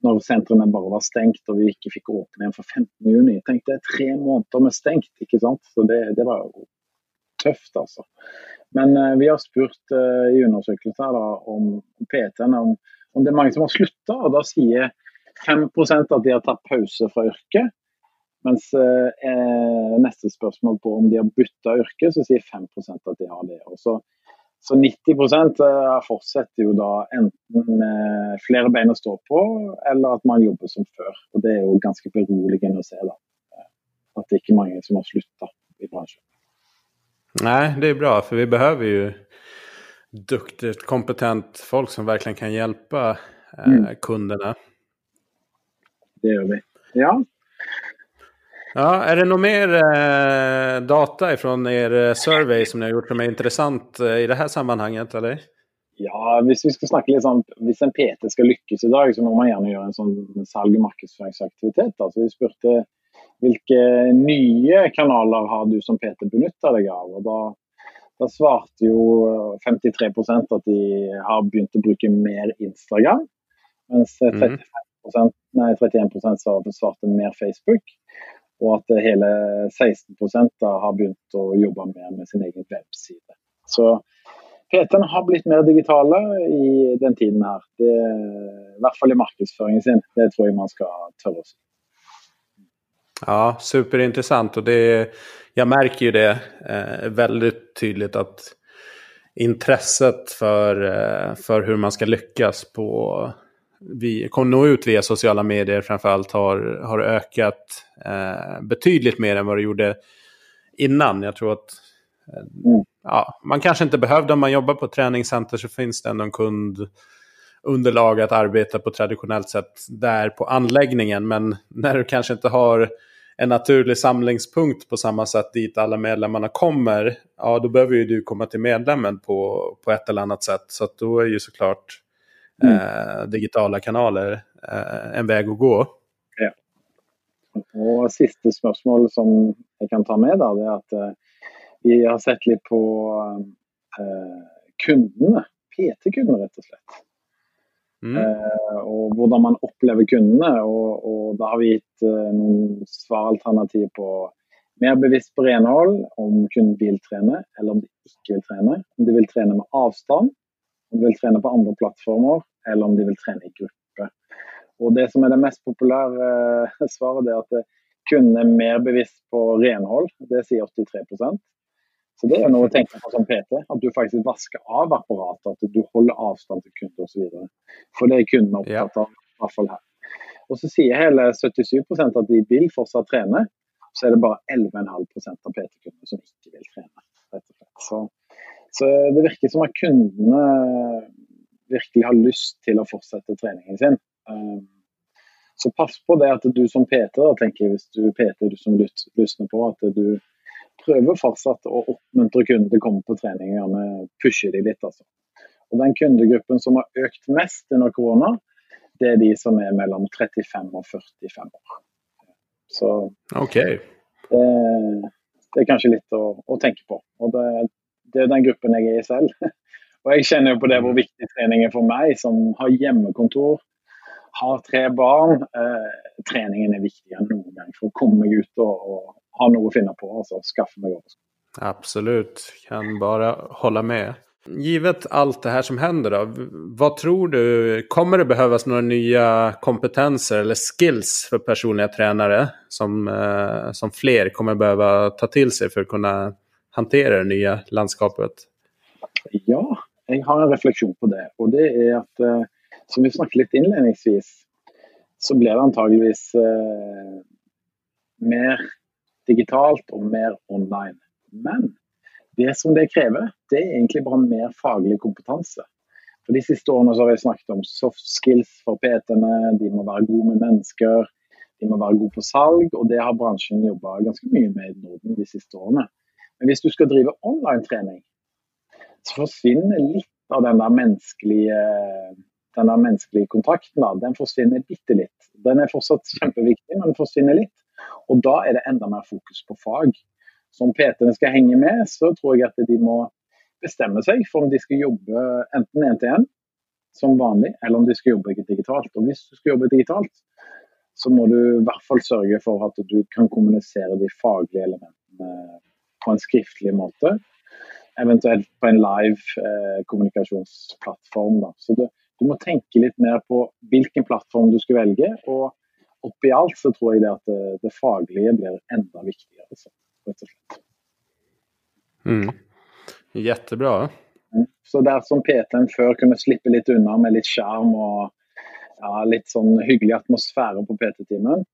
När centren bara var stängt och vi inte fick öppna igen för 15 juni. Jag tänkte tre månader med stängt, inte sant? Så det, det var tøft, altså. Men eh, vi har spurt eh, i undersökelser om PT, om, om det är många som har slutat och då säger 5 at de har tatt pause fra yrket. Mens eh, neste spørsmål på om de har bytta yrke, så sier 5% at de har det. Og så Så 90 fortsetter jo da enten med flere bein å stå på, eller at man jobber som før. Og Det er jo ganske beroligende å se da. Eh, at det ikke er mange som har slutta i bransjen. Nej, det är bra för vi behöver ju duktigt, kompetent folk som verkligen kan hjälpa eh, mm. kunderna. Det gör vi. Ja. Ja, är det något mer eh, data från er eh, survey som ni har gjort som är intressant eh, i det här sammanhanget? Eller? Ja, om vi ska snacka lite om om en PT ska lyckas idag så måste man gärna göra en sån salg och marknadsföringsaktivitet. Alltså, vi spurte vilka nya kanaler har du som PT benyttat dig av? Och då, då svarte ju 53% att de har börjat bruka mer Instagram. Medan 35 nej, 31% svarte mer Facebook. Och att hela 16% har börjat att jobba mer med sin egen webbsida. Så PT-ene har blivit mer digitala i den tiden här. Det, I hvert fall i marknadsföringen sin. Det tror jag man ska tørre å si. Ja, superintressant. Och det, jag märker ju det eh, väldigt tydligt att intresset för, eh, för hur man ska lyckas på vi kom nå ut via sociala medier framförallt har, har ökat eh, betydligt mer än vad det gjorde innan. Jag tror att mm. ja, man kanske inte behövde, om man jobbar på träningscenter så finns det ändå en kundunderlag att arbeta på traditionellt sätt där på anläggningen. Men när du kanske inte har en naturlig samlingspunkt på samma sätt dit alla medlemmarna kommer, ja då behöver ju du komma till medlemmen på, på ett eller annat sätt. Så då är ju såklart mm. eh, digitala kanaler eh, en väg att gå. Ja. Och sista spørsmål som jag kan ta med, da, det er at eh, vi har sett lite på eh, kundene. PT-kunder, rett og slett. Mm. Eh, og hvordan man upplever kundene. Og, og da har vi gitt eh, noen svaralternativ på mer bevisst på renhold, om kunden vill träna eller om de inte vill träna. Om de vill träna med avstånd, om de vill träna på andra plattformar eller om de vill träna i grupper. Och det som är det mest populära eh, svaret är att eh, kunden är mer bevisst på renhåll. Det säger 83 så det är något att tänka på som PT, att du faktiskt vaskar av apparatet, att du håller avstånd till kunder och så vidare. För det är kunderna upptatt av, i alla fall här. Och så säger hela 77% att de vill fortsatt träna. Så är det bara 11,5% av PT-kunder som inte vill träna. Så, så det verkar som att kunderna virkelig har lyst til å fortsette treningen sin. Ehm, så pass på det at du som PT, tenker jeg, hvis du PT du som lyssnar på, at du prøver fortsatt å oppmuntre kunder til å komme på trening. Gjerne pushe de litt. altså. Og Den kundegruppen som har økt mest under korona, det er de som er mellom 35 og 45 år. Så okay. det, det, er kanskje litt å, å tenke på. Og det, det, er den gruppen jeg er i selv. Och jag känner på det hur viktig träning är för mig som har hemmakontor, har tre barn. Eh, träningen är viktigare än någon gång för att komma ut och, och ha något att finna på. Alltså skaffa mig jobb. Absolut, kan bara hålla med. Givet allt det här som händer då, vad tror du, kommer det behövas några nya kompetenser eller skills för personliga tränare som, eh, som fler kommer behöva ta till sig för att kunna hantera det nya landskapet? Ja, jag har en reflektion på det. Och det är att, eh, som vi snackade lite inledningsvis, så blir det antagligen eh, mer digitalt och mer online. Men det som det kräver, det är egentligen bara mer faglig kompetens. För de sista åren så har vi snackat om soft skills för PT-ene. De måste vara goda med människor, de måste vara goda på salg, och det har branschen jobbat ganska mycket med i Norden de sista åren. Men om du ska driva online träning, så försvinner lite av den där mänskliga, den menneskelige mänskliga kontakten. Den försvinner lite litt. Den är fortsatt jätteviktig, men forsvinner försvinner lite. Och då är det enda mer fokus på fag. Så om PT ska hänga med så tror jag att de måste bestämma sig för om de ska jobba enten en till en som vanligt eller om de ska jobba digitalt. Och om du ska jobba digitalt så måste du i hvert fall sørge for at du kan kommunicera de fagliga elementen på en skriftlig måte eventuellt på en live eh, kommunikationsplattform. Da. Så det, du må tenke litt mer på vilken plattform du ska välja och oppi allt så tror jag det att det, det faglige blir enda viktigare. Så, mm. Jättebra. Mm. Så der som PT-en før kunne slippe litt unna med litt skjerm og ja, litt sånn hyggelig atmosfære på PT-timen,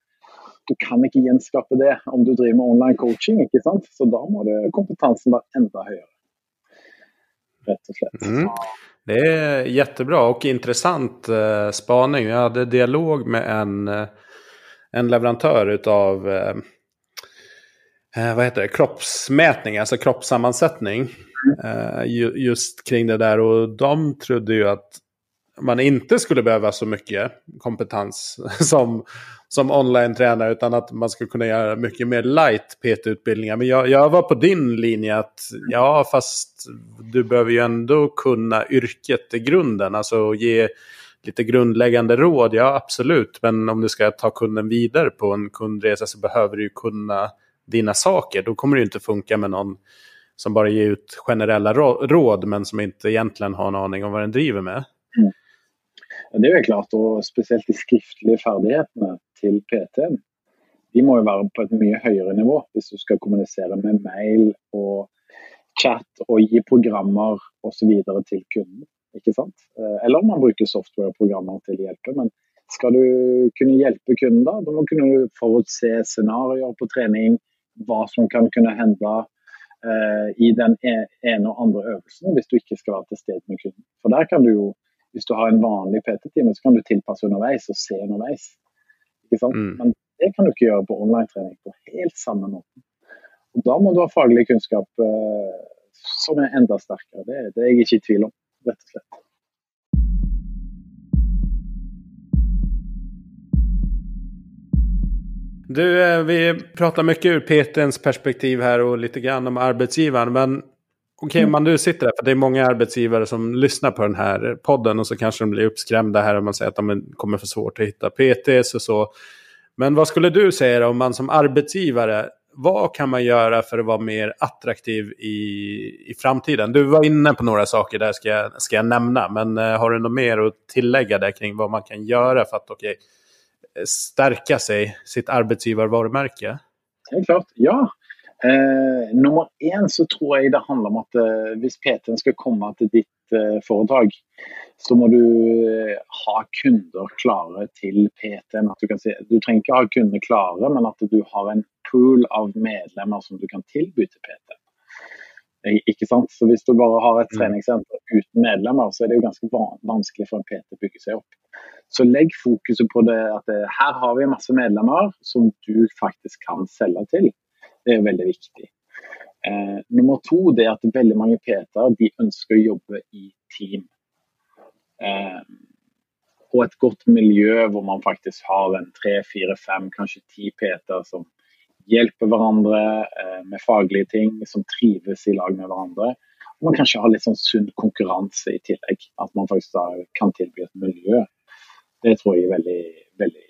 du kan ikke gjenskape det om du driver med online coaching. ikke sant? Så da må det, kompetensen være enda høyere. Rett og slett. Mm. Det är jättebra och intressant eh, spaning. Jag hade dialog med en, eh, en leverantör utav eh, eh, vad heter det? kroppsmätning, alltså kroppssammansättning. Eh, just kring det där och de trodde ju att man inte skulle behöva så mycket kompetens som, som online-tränare utan att man skulle kunna göra mycket mer light PT-utbildningar. Men jag, jag var på din linje att ja, fast du behöver ju ändå kunna yrket i grunden, alltså ge lite grundläggande råd, ja absolut. Men om du ska ta kunden vidare på en kundresa så behöver du ju kunna dina saker. Då kommer det ju inte funka med någon som bara ger ut generella råd men som inte egentligen har en aning om vad den driver med. Det er jo klart, og spesielt de skriftlige ferdighetene til PT-en. De må jo være på et mye høyere nivå hvis du skal kommunisere med mail og chat og gi programmer osv. til kunden. ikke sant? Eh, eller om man bruker software-programmer til å hjelpe. Men skal du kunne hjelpe kunden, da, da må du kunne forutse scenarioer på trening, hva som kan kunne hende eh, i den e-, ene og andre øvelsen hvis du ikke skal være til stede med kunden. For der kan du jo hvis du har en vanlig PT-time, så kan du tilpasse underveis og se underveis. Mm. Men det kan du ikke gjøre på online-trening på helt samme måte. Og da må du ha faglig kunnskap uh, som er enda sterkere. Det, det, er jeg ikke i tvil om, rett og slett. Du, eh, vi pratar mycket ur PTns perspektiv här och lite grann om arbetsgivaren. Men Okej, okay, man nu sitter där, för det är många arbetsgivare som lyssnar på den här podden och så kanske de blir uppskrämda här om man säger att de kommer för svårt att hitta PTs och så. Men vad skulle du säga om man som arbetsgivare, vad kan man göra för att vara mer attraktiv i, i framtiden? Du var inne på några saker där ska jag, ska jag nämna, men eh, har du något mer att tillägga där kring vad man kan göra för att okay, stärka sig, sitt arbetsgivarvarumärke? Helt klart, ja. Eh, nummer én så tror jeg det handler om at eh, hvis PT-en skal komme til ditt eh, foretak, så må du eh, ha kunder klare til PT-en. Du, si, du, trenger ikke ha kunder klare, men at du har en pool av medlemmer som du kan tilby til PT. Eh, ikke sant? Så Hvis du bare har et mm. treningssenter uten medlemmer, så er det jo ganske vanskelig for en PT å bygge seg opp. Så legg fokuset på det at det, her har vi masse medlemmer som du faktisk kan selge til. Det er veldig viktig. Eh, nummer to det er at veldig mange PT-er de ønsker å jobbe i team. Eh, og et godt miljø hvor man faktisk har en tre, fire, fem, kanskje ti PT-er som hjelper hverandre eh, med faglige ting, som trives i lag med hverandre. Og man kanskje har litt sånn sunn konkurranse i tillegg. At man faktisk kan tilby et miljø. Det tror jeg er veldig, veldig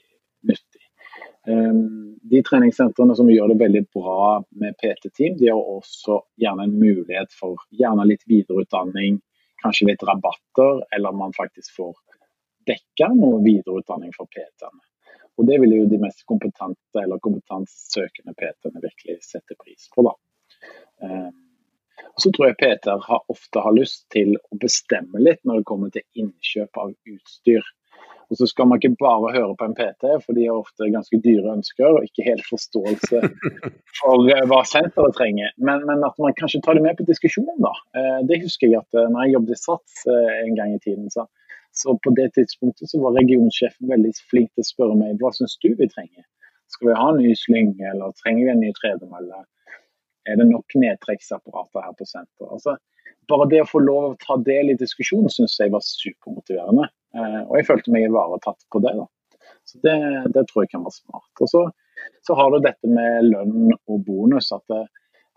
Ehm, de treningssentrene som gjør det veldig bra med PT-team, de har også gjerne en mulighet for gjerne litt videreutdanning, kanskje litt rabatter, eller man faktisk får dekka noe videreutdanning for PT-ene. Og Det vil jo de mest kompetente eller kompetansesøkende PT-ene virkelig sette pris på. da. Ehm, Og så tror jeg PT-er ofte har lyst til å bestemme litt når det kommer til innkjøp av utstyr. Og så skal man ikke bare høre på en PT, for de har ofte ganske dyre ønsker og ikke helt forståelse for eh, hva senteret trenger. Men, men, at man kanskje tar det med på diskusjonen, da. Eh, det husker jeg at eh, når jeg jobbet i SATS en gang i tiden, så, så på det tidspunktet så var regionsjefen veldig flink til å spørre meg hva syns du vi trenger. Skal vi ha en ny slynge, eller trenger vi en ny tredemølle? Er det nok nedtrekksapparater her på senteret? Altså, bare det å få lov å ta del i diskusjonen syns jeg var supermotiverende. Eh, og jeg følte meg ivaretatt på det. da. Så det, det, tror jeg kan være smart. Og så, så, har du dette med lønn og bonus. At det,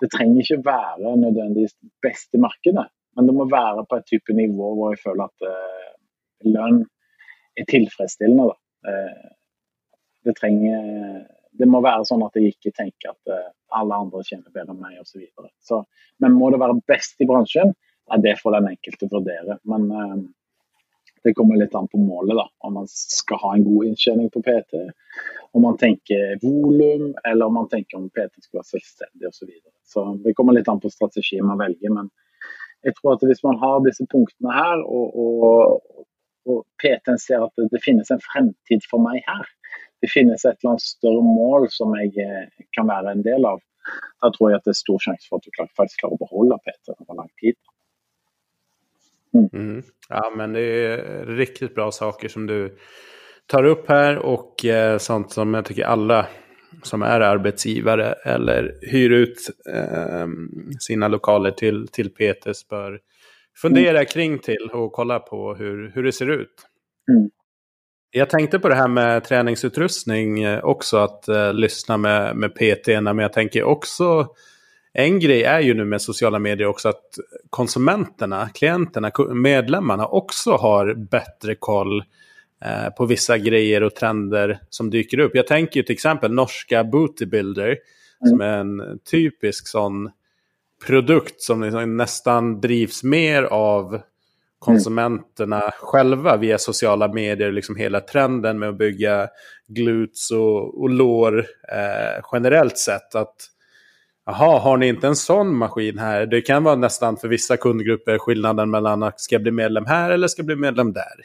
det, trenger ikke være nødvendigvis best i markedet, men det må være på et type nivå hvor jeg føler at eh, uh, lønn er tilfredsstillende. Uh, det, trenger, det må være sånn at jeg ikke tenker at uh, alle andre tjener bedre enn meg osv. Men må det være best i bransjen? Ja, det får den enkelte vurdere. Men det kommer litt an på målet, da. Om man skal ha en god inntjening på PT. Om man tenker volum, eller om man tenker om PT skal være selvstendig osv. Så, så det kommer litt an på strategien man velger. Men jag tror att om man har dessa punkterna här och, och, och PTn ser att det, det finns en framtid för mig här. Det finns ett eller större mål som jag eh, kan vara en del av. Då tror jag att det är stor chans för att du faktiskt klarar att behålla PT över lång tid. Mm. Mm. Ja, men det är riktigt bra saker som du tar upp här och eh, sånt som jag tycker alla som är arbetsgivare eller hyr ut eh, sina lokaler till, till PTS bör fundera mm. kring till och kolla på hur, hur det ser ut. Mm. Jag tänkte på det här med träningsutrustning eh, också, att eh, lyssna med, med PT, men jag tänker också en grej är ju nu med sociala medier också att konsumenterna, klienterna, medlemmarna också har bättre koll eh, på vissa grejer och trender som dyker upp. Jag tänker till exempel norska Bootybuilder mm. som är en typisk sån produkt som liksom nästan drivs mer av konsumenterna mm. själva via sociala medier, liksom hela trenden med att bygga glutes och, och lår eh, generellt sett. Att Jaha, har ni inte en sån maskin här? Det kan vara nästan för vissa kundgrupper skillnaden mellan att ska jag bli medlem här eller ska jag bli medlem där.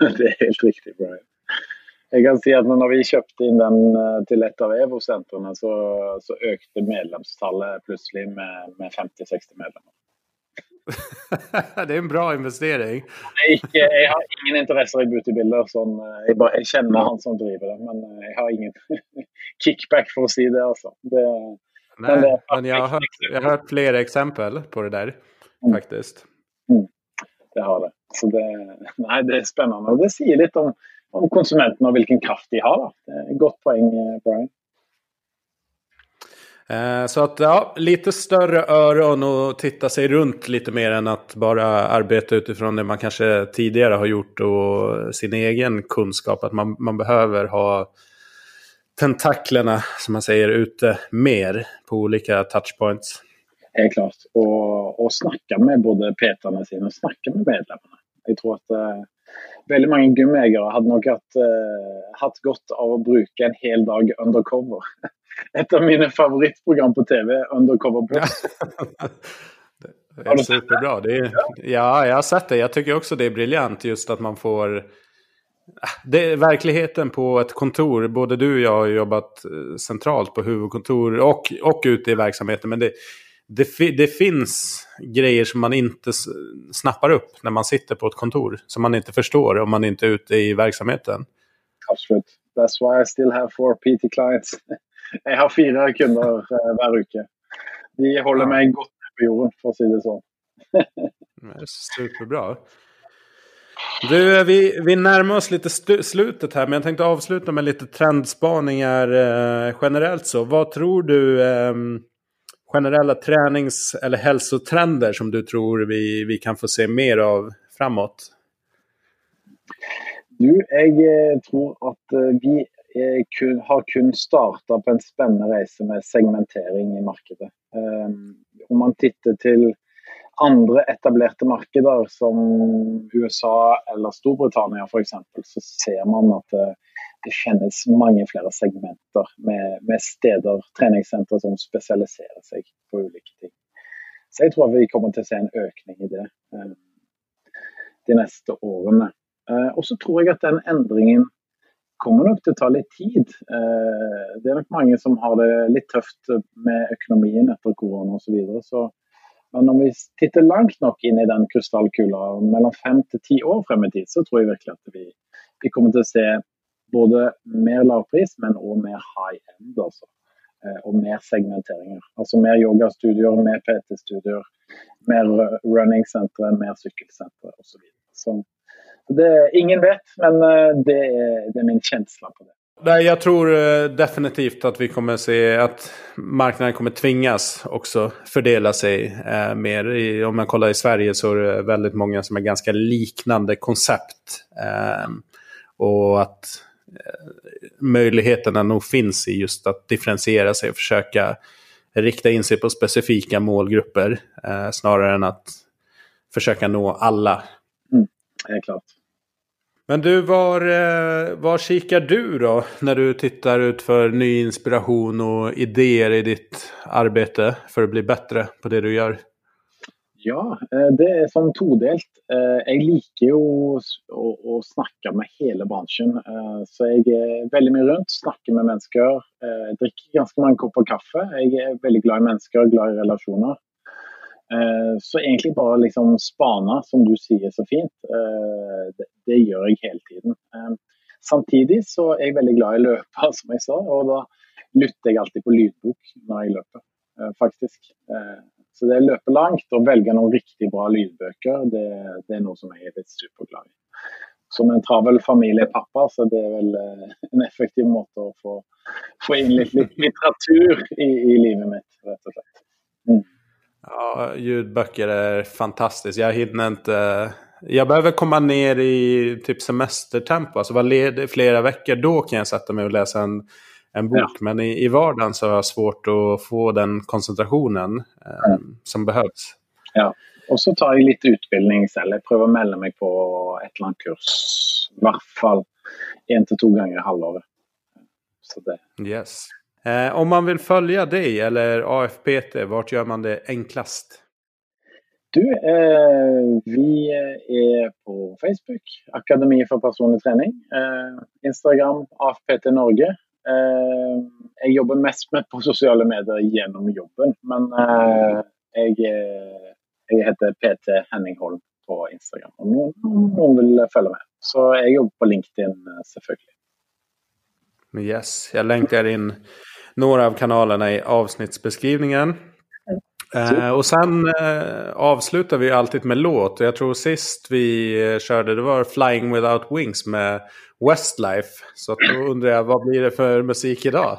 det är helt riktigt Brian. Jag kan säga att när vi köpte in den eh, till ett av Evo-centren så, så ökade medlemstallet plötsligt med, med 50-60 medlemmar. det är en bra investering. Jag, jag har ingen intresse i beautybilder. Sån, eh, jag, bara, jag känner han som driver det, men eh, jag har ingen kickback för att säga det. Alltså. det Nej, men, men jag, har hört, jag har hört flera exempel på det där mm. faktiskt. Mm. Det har det. Så det, nej, det är spännande och det säger lite om, om konsumenterna och vilken kraft de har. Gott poäng, eh, Brian. Eh, så att ja, lite större öron och titta sig runt lite mer än att bara arbeta utifrån det man kanske tidigare har gjort och sin egen kunskap. Att man, man behöver ha tentaklerna, som man säger, ute mer på olika touchpoints. Helt klart. Och, och snacka med både petarna sina och snacka med medlemmarna. Jag tror att eh, väldigt många gymägare hade nog haft, eh, haft gott av att bruka en hel dag undercover. Ett av mina favoritprogram på tv, Undercover Boss. det är superbra. Det är, ja, jag har sett det. Jag tycker också det är briljant just att man får det är verkligheten på ett kontor. Både du och jag har jobbat eh, centralt på huvudkontor och, och ute i verksamheten. Men det, det, det, finns grejer som man inte snappar upp när man sitter på ett kontor. Som man inte förstår om man inte är ute i verksamheten. Absolut. That's why I still have four PT clients. Jag har fyra kunder eh, varje vecka. De håller mig gott på jorden, för att säga det så. Superbra. Du, eh, vi, vi närmar oss lite slutet här, men jag tänkte avsluta med lite trendspaningar eh, generellt. så. Vad tror du eh, generella tränings eller hälsotrender som du tror vi, vi kan få se mer av framåt? Du, jag eh, tror att eh, vi kun, har kun startat på en spännande resa med segmentering i marknaden. Um, om man tittar till andra etablerade marknader som USA eller Storbritannien för exempel så ser man att eh, det, det finns många fler segmenter med, med städer, träningscenter som specialiserar sig på olika ting. Så jag tror att vi kommer att se en ökning i det eh, de nästa åren. Eh, och så tror jag att den ändringen kommer nog att ta lite tid. Det är nog många som har det lite tufft med ekonomin efter corona och så vidare. Så men om vi tittar långt nog in i den kristallkulan, mellan fem till tio år fram i tid, så tror jag verkligen att vi, vi kommer att se både mer lågpris men också mer high-end. Alltså. Eh, och mer segmenteringar. Alltså mer yogastudier, mer PT-studier, mer runningcenter, mer cykelcenter och så vidare. Så det, ingen vet, men eh, det är, det är min känsla på det. Nej, jag tror eh, definitivt att vi kommer se att marknaden kommer tvingas också fördela sig eh, mer. I, om man kollar i Sverige så är det väldigt många som är ganska liknande koncept. Eh, och att eh, möjligheterna nog finns i just att differentiera sig och försöka rikta in sig på specifika målgrupper eh, snarare än att försöka nå alla. Mm, det är klart. Men du, var, eh, var kikar du då när du tittar ut för ny inspiration och idéer i ditt arbete för att bli bättre på det du gör? Ja, eh, det är sånn todelt. Eh, jag jeg liker jo å, å, snakke med hela bransjen. Så jag är väldigt mye rundt, snakker med människor, dricker ganska mange kopper kaffe. Jag är väldigt glad i människor, glad i relationer. Eh, så egentlig bare liksom spane, som du sier så fint, eh, det, gör gjør jeg hele tiden. Eh, Samtidig så er jeg veldig glad i løpe, som jeg sa. Og da lytter jeg alltid på lydbok når jeg løper, faktisk. Så det å løpe langt og velge noen riktig bra lydbøker, det, det er noe som jeg er litt superglad i. Som en travel familiepappa, så det er vel en effektiv måte å få, få inn litt, litt litteratur i, i, livet mitt, rett og slett. Mm. Ja, ljudböcker är fantastiskt. Jag hinner inte... Jag behöver komma ner i typ semestertempo, alltså vara ledig flera veckor. Då kan jag sätta mig och läsa en en bok. Ja. Men i, i vardagen så har jag svårt att få den koncentrationen eh, mm. som behövs. Ja, och så tar jag lite utbildning istället. Prövar melde mig på ett eller annat kurs. I hvert fall en till två gånger i halvåret. Så det. Yes. Eh, om man vill följa dig eller AFPT, vart gör man det enklast? Du, eh, vi är på Facebook, Akademi för personlig träning. Eh, Instagram, AFPT Norge. Eh, jeg jobber mest med på sosiale medier gjennom jobben, men eh, jeg, eh, jeg, heter PT Henning Holm på Instagram. Om noen, noen vil følge med. Så jeg jobber på LinkedIn, selvfølgelig. Yes, jag länkar in några av kanalerna i avsnittsbeskrivningen. Eh, och sen eh, avslutar vi alltid med låt. Jag tror sist vi eh, körde det var Flying Without Wings med Westlife. Så då undrar jag, vad blir det för musik idag?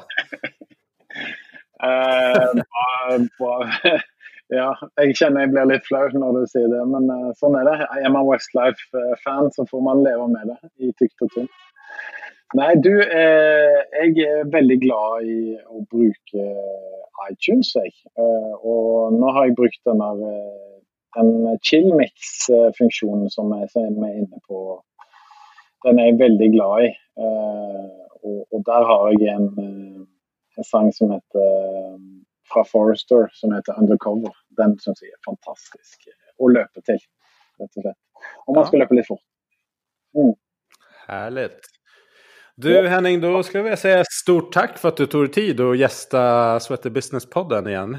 uh, ja, jag känner jag blir lite flau när du säger det, men uh, sån är det. Är man Westlife-fan så får man leva med det i tykt och tynt. Nej, du, eh, jeg er veldig glad i å bruke iTunes. Jeg. Eh, og nå har jeg brukt denne, den chillmix-funksjonen som jeg er inne på den er jeg veldig glad i. Uh, og, og, der har jeg en, eh, en sang som heter eh, fra Forrester som heter 'Undercover'. Den syns jeg er fantastisk å løpe til, rett og slett. Om man ja. ska löpa lite fort. Mm. Härligt. Du Henning, då skulle jag säga stort tack för att du tog dig tid att gästa Sweater Business-podden igen.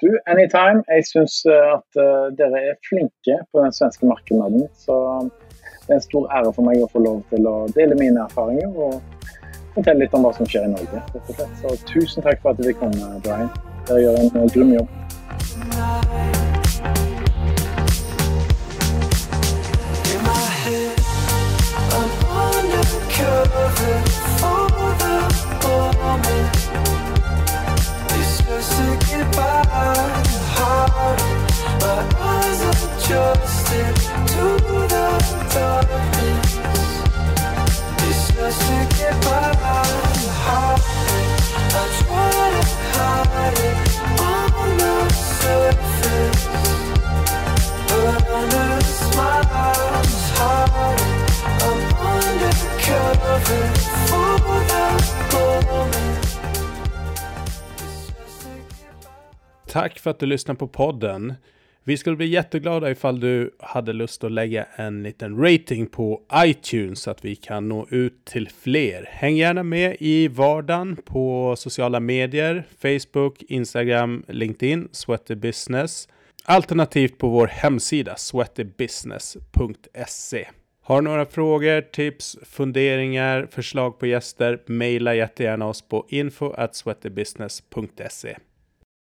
Du, anytime. Jeg syns at uh, dere er flinke på den svenske markedet. Så det er en stor ære for meg å få lov til å dele mine erfaringer og fortelle litt om hva som skjer i Norge. Så tusen takk for at du fikk komme, Brian. Dere gjør en eh, grym jobb. Tack för att du lyssnar på podden. Vi skulle bli jätteglada ifall du hade lust att lägga en liten rating på iTunes så att vi kan nå ut till fler. Häng gärna med i vardagen på sociala medier, Facebook, Instagram, LinkedIn, Sweaty Business. Alternativt på vår hemsida sweatybusiness.se. Har du några frågor, tips, funderingar, förslag på gäster? Maila jättegärna oss på info at sweatybusiness.se.